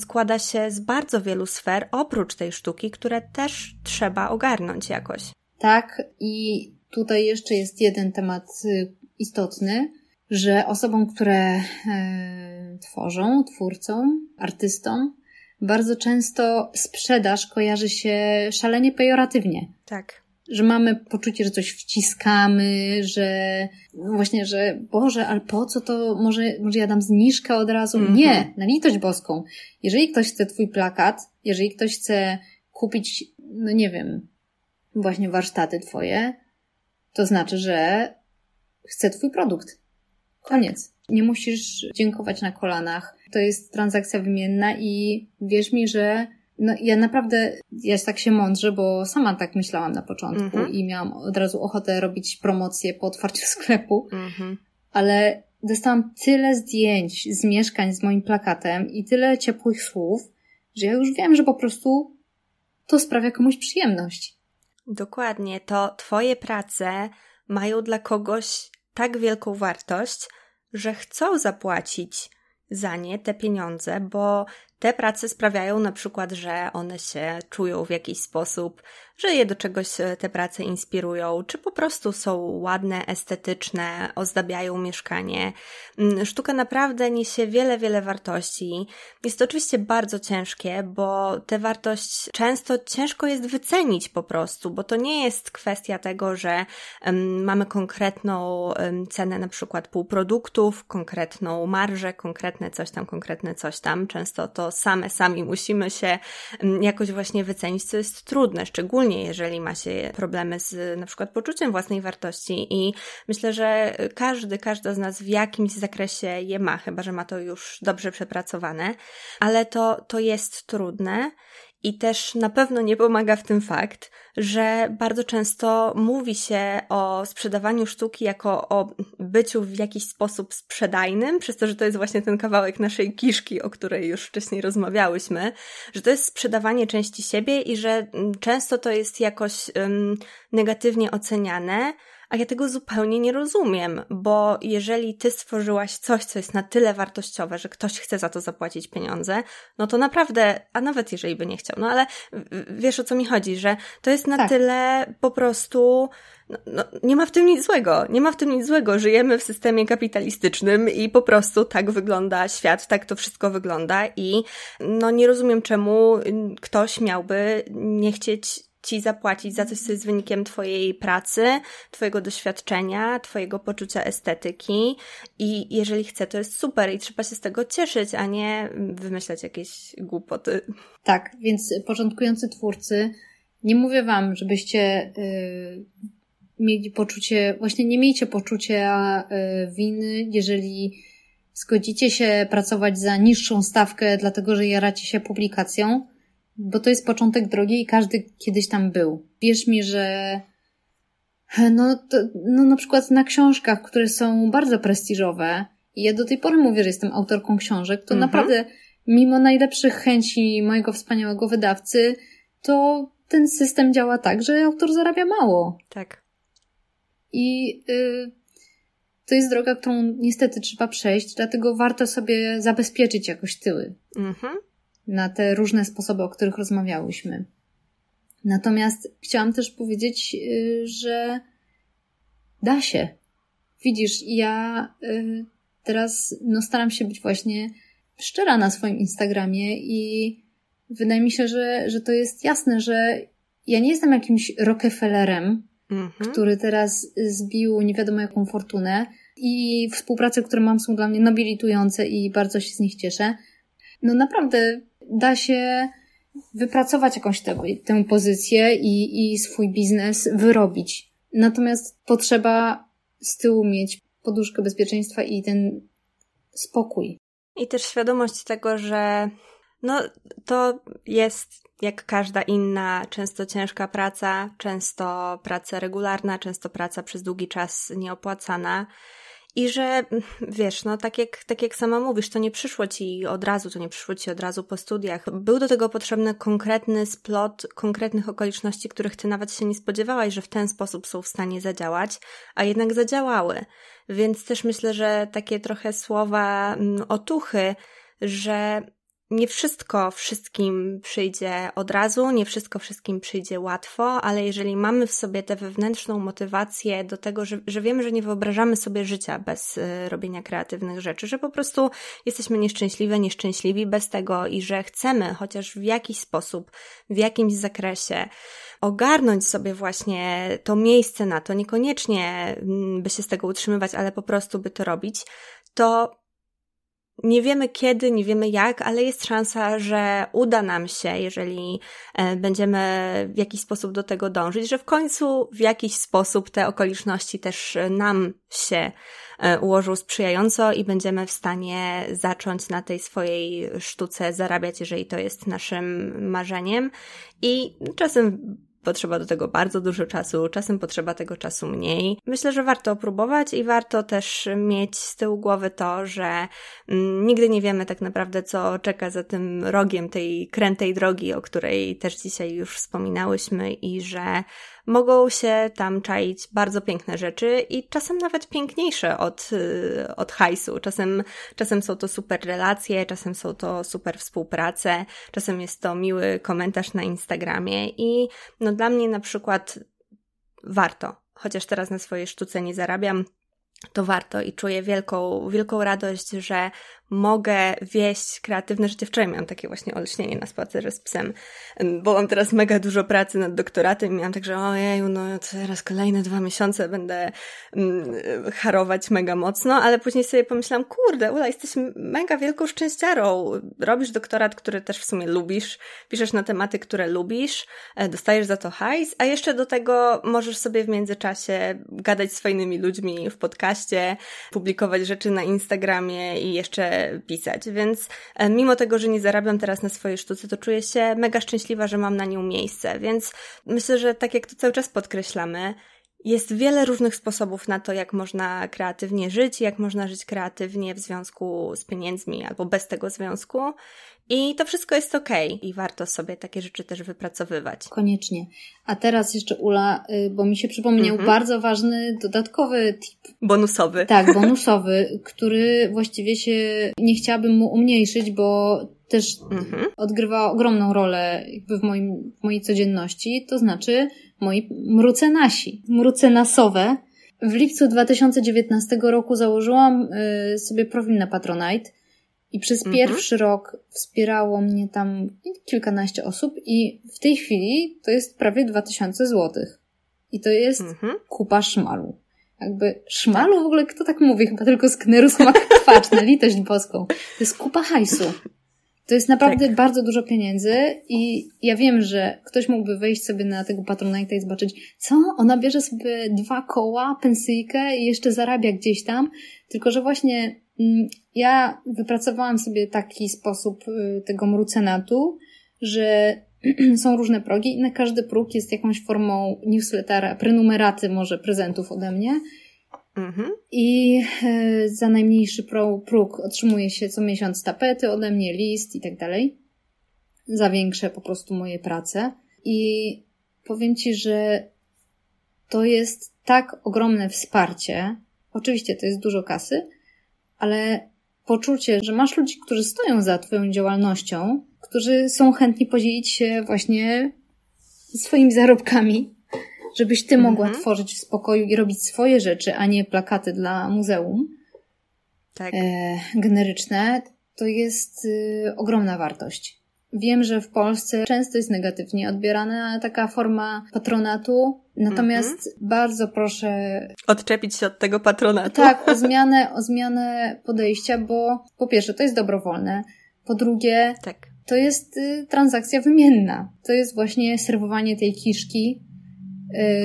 składa się z bardzo wielu sfer, oprócz tej sztuki, które też trzeba ogarnąć jakoś. Tak, i tutaj jeszcze jest jeden temat y, istotny, że osobom, które e, tworzą, twórcą, artystom, bardzo często sprzedaż kojarzy się szalenie pejoratywnie. Tak. Że mamy poczucie, że coś wciskamy, że no właśnie, że Boże, ale po co to? Może, może ja dam zniżkę od razu? Mm -hmm. Nie, na litość boską. Jeżeli ktoś chce twój plakat, jeżeli ktoś chce kupić, no nie wiem, właśnie warsztaty twoje, to znaczy, że chce twój produkt. Koniec. Nie musisz dziękować na kolanach. To jest transakcja wymienna i wierz mi, że no, ja naprawdę, ja tak się mądrze, bo sama tak myślałam na początku mm -hmm. i miałam od razu ochotę robić promocję po otwarciu sklepu, mm -hmm. ale dostałam tyle zdjęć z mieszkań z moim plakatem i tyle ciepłych słów, że ja już wiem, że po prostu to sprawia komuś przyjemność. Dokładnie, to Twoje prace mają dla kogoś tak wielką wartość, że chcą zapłacić za nie te pieniądze, bo te prace sprawiają na przykład, że one się czują w jakiś sposób że je do czegoś e, te prace inspirują, czy po prostu są ładne, estetyczne, ozdabiają mieszkanie. Mm, sztuka naprawdę niesie wiele, wiele wartości. Jest to oczywiście bardzo ciężkie, bo tę wartość często ciężko jest wycenić po prostu, bo to nie jest kwestia tego, że mamy konkretną cenę na przykład półproduktów, konkretną marżę, konkretne coś tam, konkretne coś tam. Często to same, sami musimy się jakoś właśnie wycenić, co jest trudne, szczególnie szczególnie jeżeli ma się problemy z na przykład poczuciem własnej wartości. I myślę, że każdy, każda z nas w jakimś zakresie je ma, chyba że ma to już dobrze przepracowane, ale to, to jest trudne i też na pewno nie pomaga w tym fakt, że bardzo często mówi się o sprzedawaniu sztuki jako o byciu w jakiś sposób sprzedajnym, przez to, że to jest właśnie ten kawałek naszej kiszki, o której już wcześniej rozmawiałyśmy, że to jest sprzedawanie części siebie i że mm, często to jest jakoś um, negatywnie oceniane, a ja tego zupełnie nie rozumiem, bo jeżeli ty stworzyłaś coś, co jest na tyle wartościowe, że ktoś chce za to zapłacić pieniądze, no to naprawdę, a nawet jeżeli by nie chciał, no ale wiesz o co mi chodzi, że to jest na tak. tyle po prostu. No, no, nie ma w tym nic złego. Nie ma w tym nic złego. Żyjemy w systemie kapitalistycznym i po prostu tak wygląda świat, tak to wszystko wygląda i no nie rozumiem czemu ktoś miałby nie chcieć ci zapłacić za coś, co jest wynikiem Twojej pracy, Twojego doświadczenia, Twojego poczucia estetyki i jeżeli chce, to jest super i trzeba się z tego cieszyć, a nie wymyślać jakieś głupoty. Tak, więc początkujący twórcy, nie mówię Wam, żebyście yy, mieli poczucie, właśnie nie miejcie poczucia yy, winy, jeżeli zgodzicie się pracować za niższą stawkę, dlatego że jaracie się publikacją, bo to jest początek drogi i każdy kiedyś tam był. Wierz mi, że no, to, no na przykład na książkach, które są bardzo prestiżowe I ja do tej pory mówię, że jestem autorką książek, to mhm. naprawdę mimo najlepszych chęci mojego wspaniałego wydawcy, to ten system działa tak, że autor zarabia mało. Tak. I y, to jest droga, którą niestety trzeba przejść, dlatego warto sobie zabezpieczyć jakoś tyły mhm. Na te różne sposoby, o których rozmawiałyśmy. Natomiast chciałam też powiedzieć, y, że da się. Widzisz, ja y, teraz no, staram się być właśnie szczera na swoim Instagramie i wydaje mi się, że, że to jest jasne, że ja nie jestem jakimś Rockefellerem, mhm. który teraz zbił nie wiadomo jaką fortunę i współprace, które mam są dla mnie nobilitujące i bardzo się z nich cieszę. No naprawdę da się wypracować jakąś tę, tę pozycję i, i swój biznes wyrobić. Natomiast potrzeba z tyłu mieć poduszkę bezpieczeństwa i ten spokój. I też świadomość tego, że no, to jest jak każda inna, często ciężka praca, często praca regularna, często praca przez długi czas nieopłacana. I że wiesz, no tak jak, tak jak sama mówisz, to nie przyszło ci od razu, to nie przyszło ci od razu po studiach. Był do tego potrzebny konkretny splot konkretnych okoliczności, których ty nawet się nie spodziewałaś, że w ten sposób są w stanie zadziałać, a jednak zadziałały. Więc też myślę, że takie trochę słowa mm, otuchy, że nie wszystko wszystkim przyjdzie od razu, nie wszystko wszystkim przyjdzie łatwo, ale jeżeli mamy w sobie tę wewnętrzną motywację do tego, że, że wiemy, że nie wyobrażamy sobie życia bez y, robienia kreatywnych rzeczy, że po prostu jesteśmy nieszczęśliwe, nieszczęśliwi bez tego i że chcemy chociaż w jakiś sposób, w jakimś zakresie ogarnąć sobie właśnie to miejsce na to, niekoniecznie mm, by się z tego utrzymywać, ale po prostu by to robić, to nie wiemy kiedy, nie wiemy jak, ale jest szansa, że uda nam się, jeżeli e, będziemy w jakiś sposób do tego dążyć, że w końcu w jakiś sposób te okoliczności też nam się e, ułożą sprzyjająco i będziemy w stanie zacząć na tej swojej sztuce zarabiać, jeżeli to jest naszym marzeniem. I czasem potrzeba do tego bardzo dużo czasu, czasem potrzeba tego czasu mniej. Myślę, że warto próbować i warto też mieć z tyłu głowy to, że mm, nigdy nie wiemy tak naprawdę, co czeka za tym rogiem tej krętej drogi, o której też dzisiaj już wspominałyśmy i że mogą się tam czaić bardzo piękne rzeczy i czasem nawet piękniejsze od, y, od hajsu. Czasem, czasem są to super relacje, czasem są to super współprace, czasem jest to miły komentarz na Instagramie i no dla mnie na przykład warto. Chociaż teraz na swojej sztuce nie zarabiam, to warto i czuję wielką, wielką radość, że mogę wieść kreatywne życie. Wczoraj miałam takie właśnie olśnienie na spacerze z psem, bo mam teraz mega dużo pracy nad doktoratem i miałam tak, że ojeju, no teraz kolejne dwa miesiące będę mm, harować mega mocno, ale później sobie pomyślałam, kurde, Ula, jesteś mega wielką szczęściarą. Robisz doktorat, który też w sumie lubisz, piszesz na tematy, które lubisz, e, dostajesz za to hajs, a jeszcze do tego możesz sobie w międzyczasie gadać z fajnymi ludźmi w podcaście, publikować rzeczy na Instagramie i jeszcze pisać, więc e, mimo tego, że nie zarabiam teraz na swojej sztuce, to czuję się mega szczęśliwa, że mam na nią miejsce, więc myślę, że tak jak to cały czas podkreślamy, jest wiele różnych sposobów na to, jak można kreatywnie żyć, jak można żyć kreatywnie w związku z pieniędzmi albo bez tego związku. I to wszystko jest ok i warto sobie takie rzeczy też wypracowywać. Koniecznie. A teraz jeszcze Ula, y, bo mi się przypomniał mhm. bardzo ważny dodatkowy tip. Bonusowy. Tak, bonusowy, który właściwie się nie chciałabym mu umniejszyć, bo też mhm. odgrywa ogromną rolę jakby w, moim, w mojej codzienności, to znaczy moi mrucenasi, mrucenasowe. W lipcu 2019 roku założyłam y, sobie profil na Patronite i przez mhm. pierwszy rok wspierało mnie tam kilkanaście osób i w tej chwili to jest prawie 2000 złotych. I to jest mhm. kupa szmalu. Jakby szmalu tak. w ogóle kto tak mówi? Chyba tylko sknerus mak kwaczny, litość boską. To jest kupa hajsu. To jest naprawdę tak. bardzo dużo pieniędzy i ja wiem, że ktoś mógłby wejść sobie na tego Patronite'a i zobaczyć, co? Ona bierze sobie dwa koła, pensyjkę i jeszcze zarabia gdzieś tam, tylko że właśnie mm, ja wypracowałam sobie taki sposób y, tego mrucenatu, że są różne progi i na każdy próg jest jakąś formą newslettera, prenumeraty może prezentów ode mnie Mhm. I e, za najmniejszy próg otrzymuje się co miesiąc tapety ode mnie, list i tak dalej. Za większe po prostu moje prace. I powiem Ci, że to jest tak ogromne wsparcie. Oczywiście to jest dużo kasy, ale poczucie, że masz ludzi, którzy stoją za Twoją działalnością, którzy są chętni podzielić się właśnie swoimi zarobkami, żebyś Ty mogła mhm. tworzyć w spokoju i robić swoje rzeczy, a nie plakaty dla muzeum. Tak. E, generyczne, to jest y, ogromna wartość. Wiem, że w Polsce często jest negatywnie odbierana taka forma patronatu, natomiast mm -hmm. bardzo proszę. Odczepić się od tego patronatu. Tak, o zmianę, o zmianę podejścia, bo po pierwsze to jest dobrowolne, po drugie tak. to jest y, transakcja wymienna. To jest właśnie serwowanie tej kiszki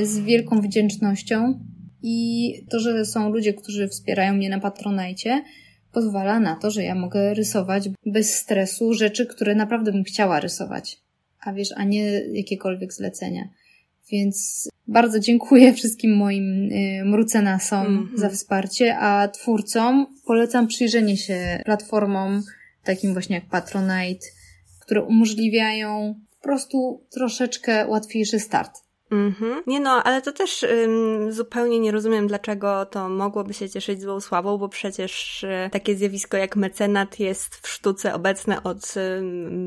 y, z wielką wdzięcznością i to, że są ludzie, którzy wspierają mnie na Patronajcie, pozwala na to, że ja mogę rysować bez stresu rzeczy, które naprawdę bym chciała rysować. A wiesz, a nie jakiekolwiek zlecenia. Więc bardzo dziękuję wszystkim moim y, mrucenasom mm -hmm. za wsparcie, a twórcom polecam przyjrzenie się platformom takim właśnie jak Patronite, które umożliwiają po prostu troszeczkę łatwiejszy start. Mhm. Nie no, ale to też ym, zupełnie nie rozumiem, dlaczego to mogłoby się cieszyć złą sławą, bo przecież y, takie zjawisko jak mecenat jest w sztuce obecne od y,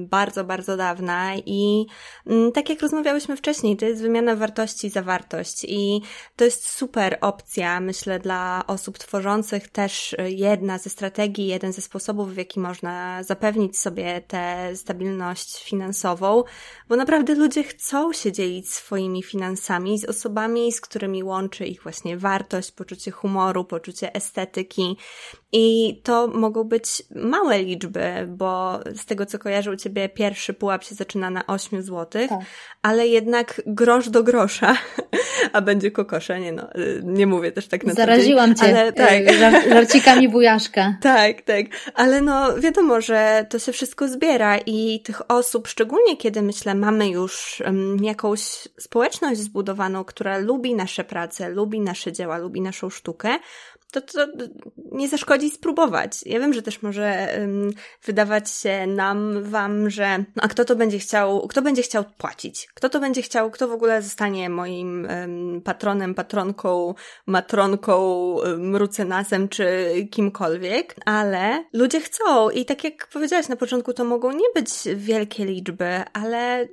bardzo, bardzo dawna i y, tak jak rozmawiałyśmy wcześniej, to jest wymiana wartości za wartość i to jest super opcja, myślę, dla osób tworzących też y, jedna ze strategii, jeden ze sposobów, w jaki można zapewnić sobie tę stabilność finansową, bo naprawdę ludzie chcą się dzielić swoimi finansami, z osobami, z którymi łączy ich właśnie wartość, poczucie humoru, poczucie estetyki. I to mogą być małe liczby, bo z tego co kojarzę u Ciebie pierwszy pułap się zaczyna na 8 zł, tak. ale jednak grosz do grosza, a będzie kokosze, nie no, nie mówię też tak na Zaraziłam Cię ale, tak. E, żarcikami bujaszka. tak, tak, ale no wiadomo, że to się wszystko zbiera i tych osób, szczególnie kiedy myślę, mamy już jakąś społeczność zbudowaną, która lubi nasze prace, lubi nasze dzieła, lubi naszą sztukę, to, to nie zaszkodzi spróbować. Ja wiem, że też może um, wydawać się nam, wam, że no a kto to będzie chciał, kto będzie chciał płacić? Kto to będzie chciał, kto w ogóle zostanie moim um, patronem, patronką, matronką, mrucenasem czy kimkolwiek, ale ludzie chcą i tak jak powiedziałaś na początku, to mogą nie być wielkie liczby, ale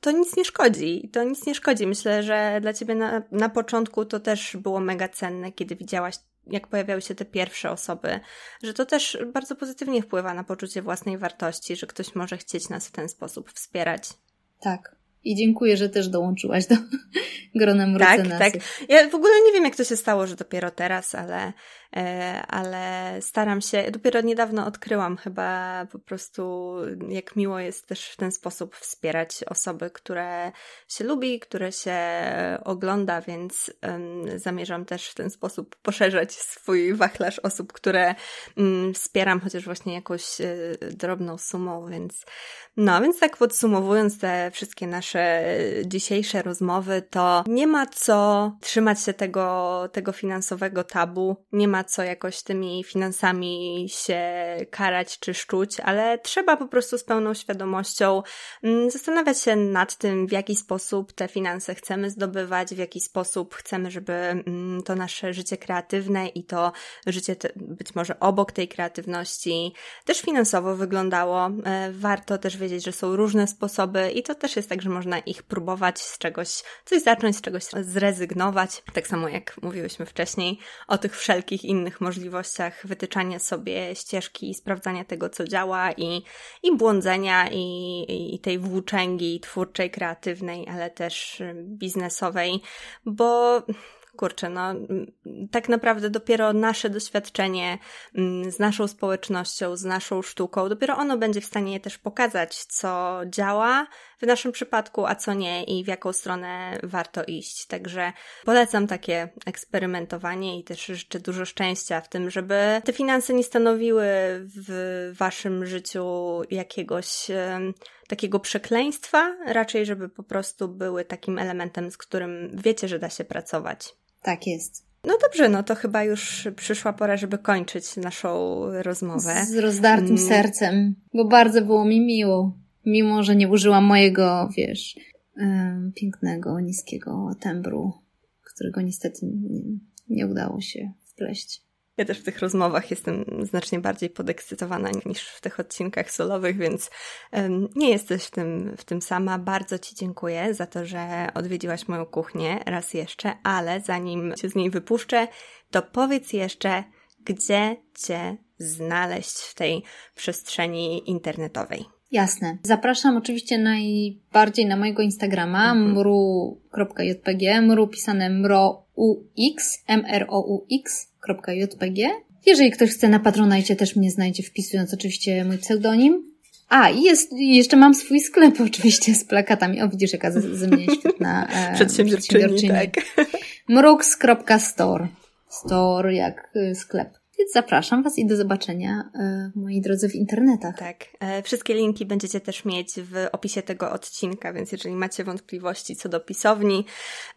to, nic nie szkodzi. To nic nie szkodzi. Myślę, że dla ciebie na, na początku to też było mega cenne, kiedy widziałaś jak pojawiały się te pierwsze osoby, że to też bardzo pozytywnie wpływa na poczucie własnej wartości, że ktoś może chcieć nas w ten sposób wspierać. Tak. I dziękuję, że też dołączyłaś do grona mrucenasów. Tak, tak. Ja w ogóle nie wiem, jak to się stało, że dopiero teraz, ale ale staram się, dopiero niedawno odkryłam chyba po prostu, jak miło jest też w ten sposób wspierać osoby, które się lubi, które się ogląda, więc zamierzam też w ten sposób poszerzać swój wachlarz osób, które um, wspieram, chociaż właśnie jakąś y, drobną sumą, więc no, więc tak podsumowując te wszystkie nasze dzisiejsze rozmowy, to nie ma co trzymać się tego, tego finansowego tabu, nie ma ma co jakoś tymi finansami się karać czy szczuć, ale trzeba po prostu z pełną świadomością mm, zastanawiać się nad tym, w jaki sposób te finanse chcemy zdobywać, w jaki sposób chcemy, żeby mm, to nasze życie kreatywne i to życie być może obok tej kreatywności też finansowo wyglądało. E, warto też wiedzieć, że są różne sposoby i to też jest tak, że można ich próbować z czegoś, coś zacząć, z czegoś zrezygnować. Tak samo jak mówiłyśmy wcześniej o tych wszelkich innych możliwościach wytyczania sobie ścieżki, sprawdzania tego, co działa i, i błądzenia i, i tej włóczęgi twórczej, kreatywnej, ale też biznesowej, bo kurczę, no tak naprawdę dopiero nasze doświadczenie z naszą społecznością, z naszą sztuką, dopiero ono będzie w stanie też pokazać, co działa w naszym przypadku, a co nie i w jaką stronę warto iść. Także polecam takie eksperymentowanie i też życzę dużo szczęścia w tym, żeby te finanse nie stanowiły w waszym życiu jakiegoś takiego przekleństwa, raczej żeby po prostu były takim elementem, z którym wiecie, że da się pracować. Tak jest. No dobrze, no to chyba już przyszła pora, żeby kończyć naszą rozmowę. Z rozdartym mm. sercem, bo bardzo było mi miło. Mimo, że nie użyłam mojego, wiesz, pięknego, niskiego tembru, którego niestety nie, nie udało się wpleść. Ja też w tych rozmowach jestem znacznie bardziej podekscytowana niż w tych odcinkach solowych, więc nie jesteś w tym, w tym sama. Bardzo Ci dziękuję za to, że odwiedziłaś moją kuchnię raz jeszcze, ale zanim Cię z niej wypuszczę, to powiedz jeszcze, gdzie Cię znaleźć w tej przestrzeni internetowej. Jasne. Zapraszam oczywiście najbardziej na mojego Instagrama mhm. mru.jpg, mru pisane mroux, x.jpg. Jeżeli ktoś chce na Patronajcie też mnie znajdzie wpisując oczywiście mój pseudonim. A, i jest, jeszcze mam swój sklep oczywiście z plakatami. O, widzisz, jaka ze mnie świetna e, przedsiębiorczyni. przedsiębiorczyni. Tak. mrux.store. Store jak y, sklep. Więc zapraszam Was i do zobaczenia, e, moi drodzy, w internetach. Tak. E, wszystkie linki będziecie też mieć w opisie tego odcinka, więc jeżeli macie wątpliwości co do pisowni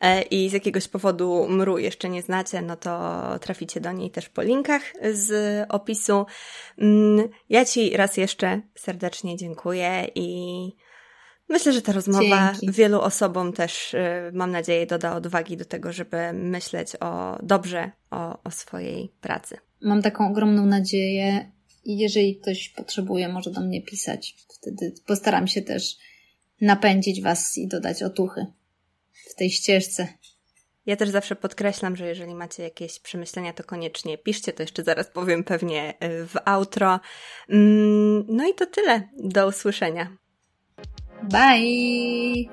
e, i z jakiegoś powodu mru jeszcze nie znacie, no to traficie do niej też po linkach z opisu. Mm, ja Ci raz jeszcze serdecznie dziękuję i Myślę, że ta rozmowa Dzięki. wielu osobom też, mam nadzieję, doda odwagi do tego, żeby myśleć o dobrze o, o swojej pracy mam taką ogromną nadzieję i jeżeli ktoś potrzebuje, może do mnie pisać. Wtedy postaram się też napędzić Was i dodać otuchy w tej ścieżce. Ja też zawsze podkreślam, że jeżeli macie jakieś przemyślenia, to koniecznie piszcie, to jeszcze zaraz powiem pewnie y, w outro. Mm, no i to tyle. Do usłyszenia. Bye!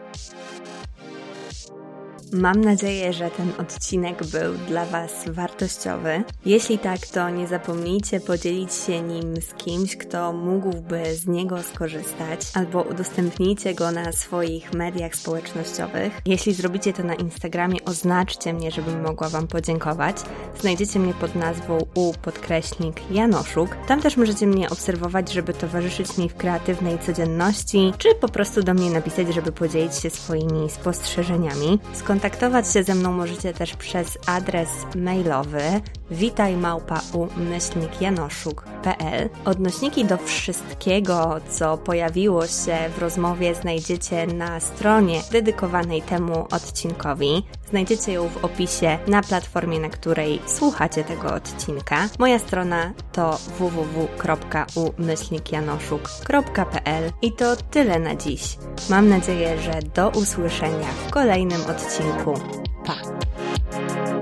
Mam nadzieję, że ten odcinek był dla Was wartościowy. Jeśli tak, to nie zapomnijcie podzielić się nim z kimś, kto mógłby z niego skorzystać, albo udostępnijcie go na swoich mediach społecznościowych. Jeśli zrobicie to na Instagramie, oznaczcie mnie, żebym mogła Wam podziękować. Znajdziecie mnie pod nazwą u podkreśnik Janoszuk. Tam też możecie mnie obserwować, żeby towarzyszyć mi w kreatywnej codzienności, czy po prostu do mnie napisać, żeby podzielić się swoimi spostrzeżeniami. Skąd Skontaktować się ze mną możecie też przez adres mailowy witajmałpa.u-janoszuk.pl Odnośniki do wszystkiego, co pojawiło się w rozmowie znajdziecie na stronie dedykowanej temu odcinkowi. Znajdziecie ją w opisie na platformie, na której słuchacie tego odcinka. Moja strona to www.u-janoszuk.pl I to tyle na dziś. Mam nadzieję, że do usłyszenia w kolejnym odcinku. Pa! Música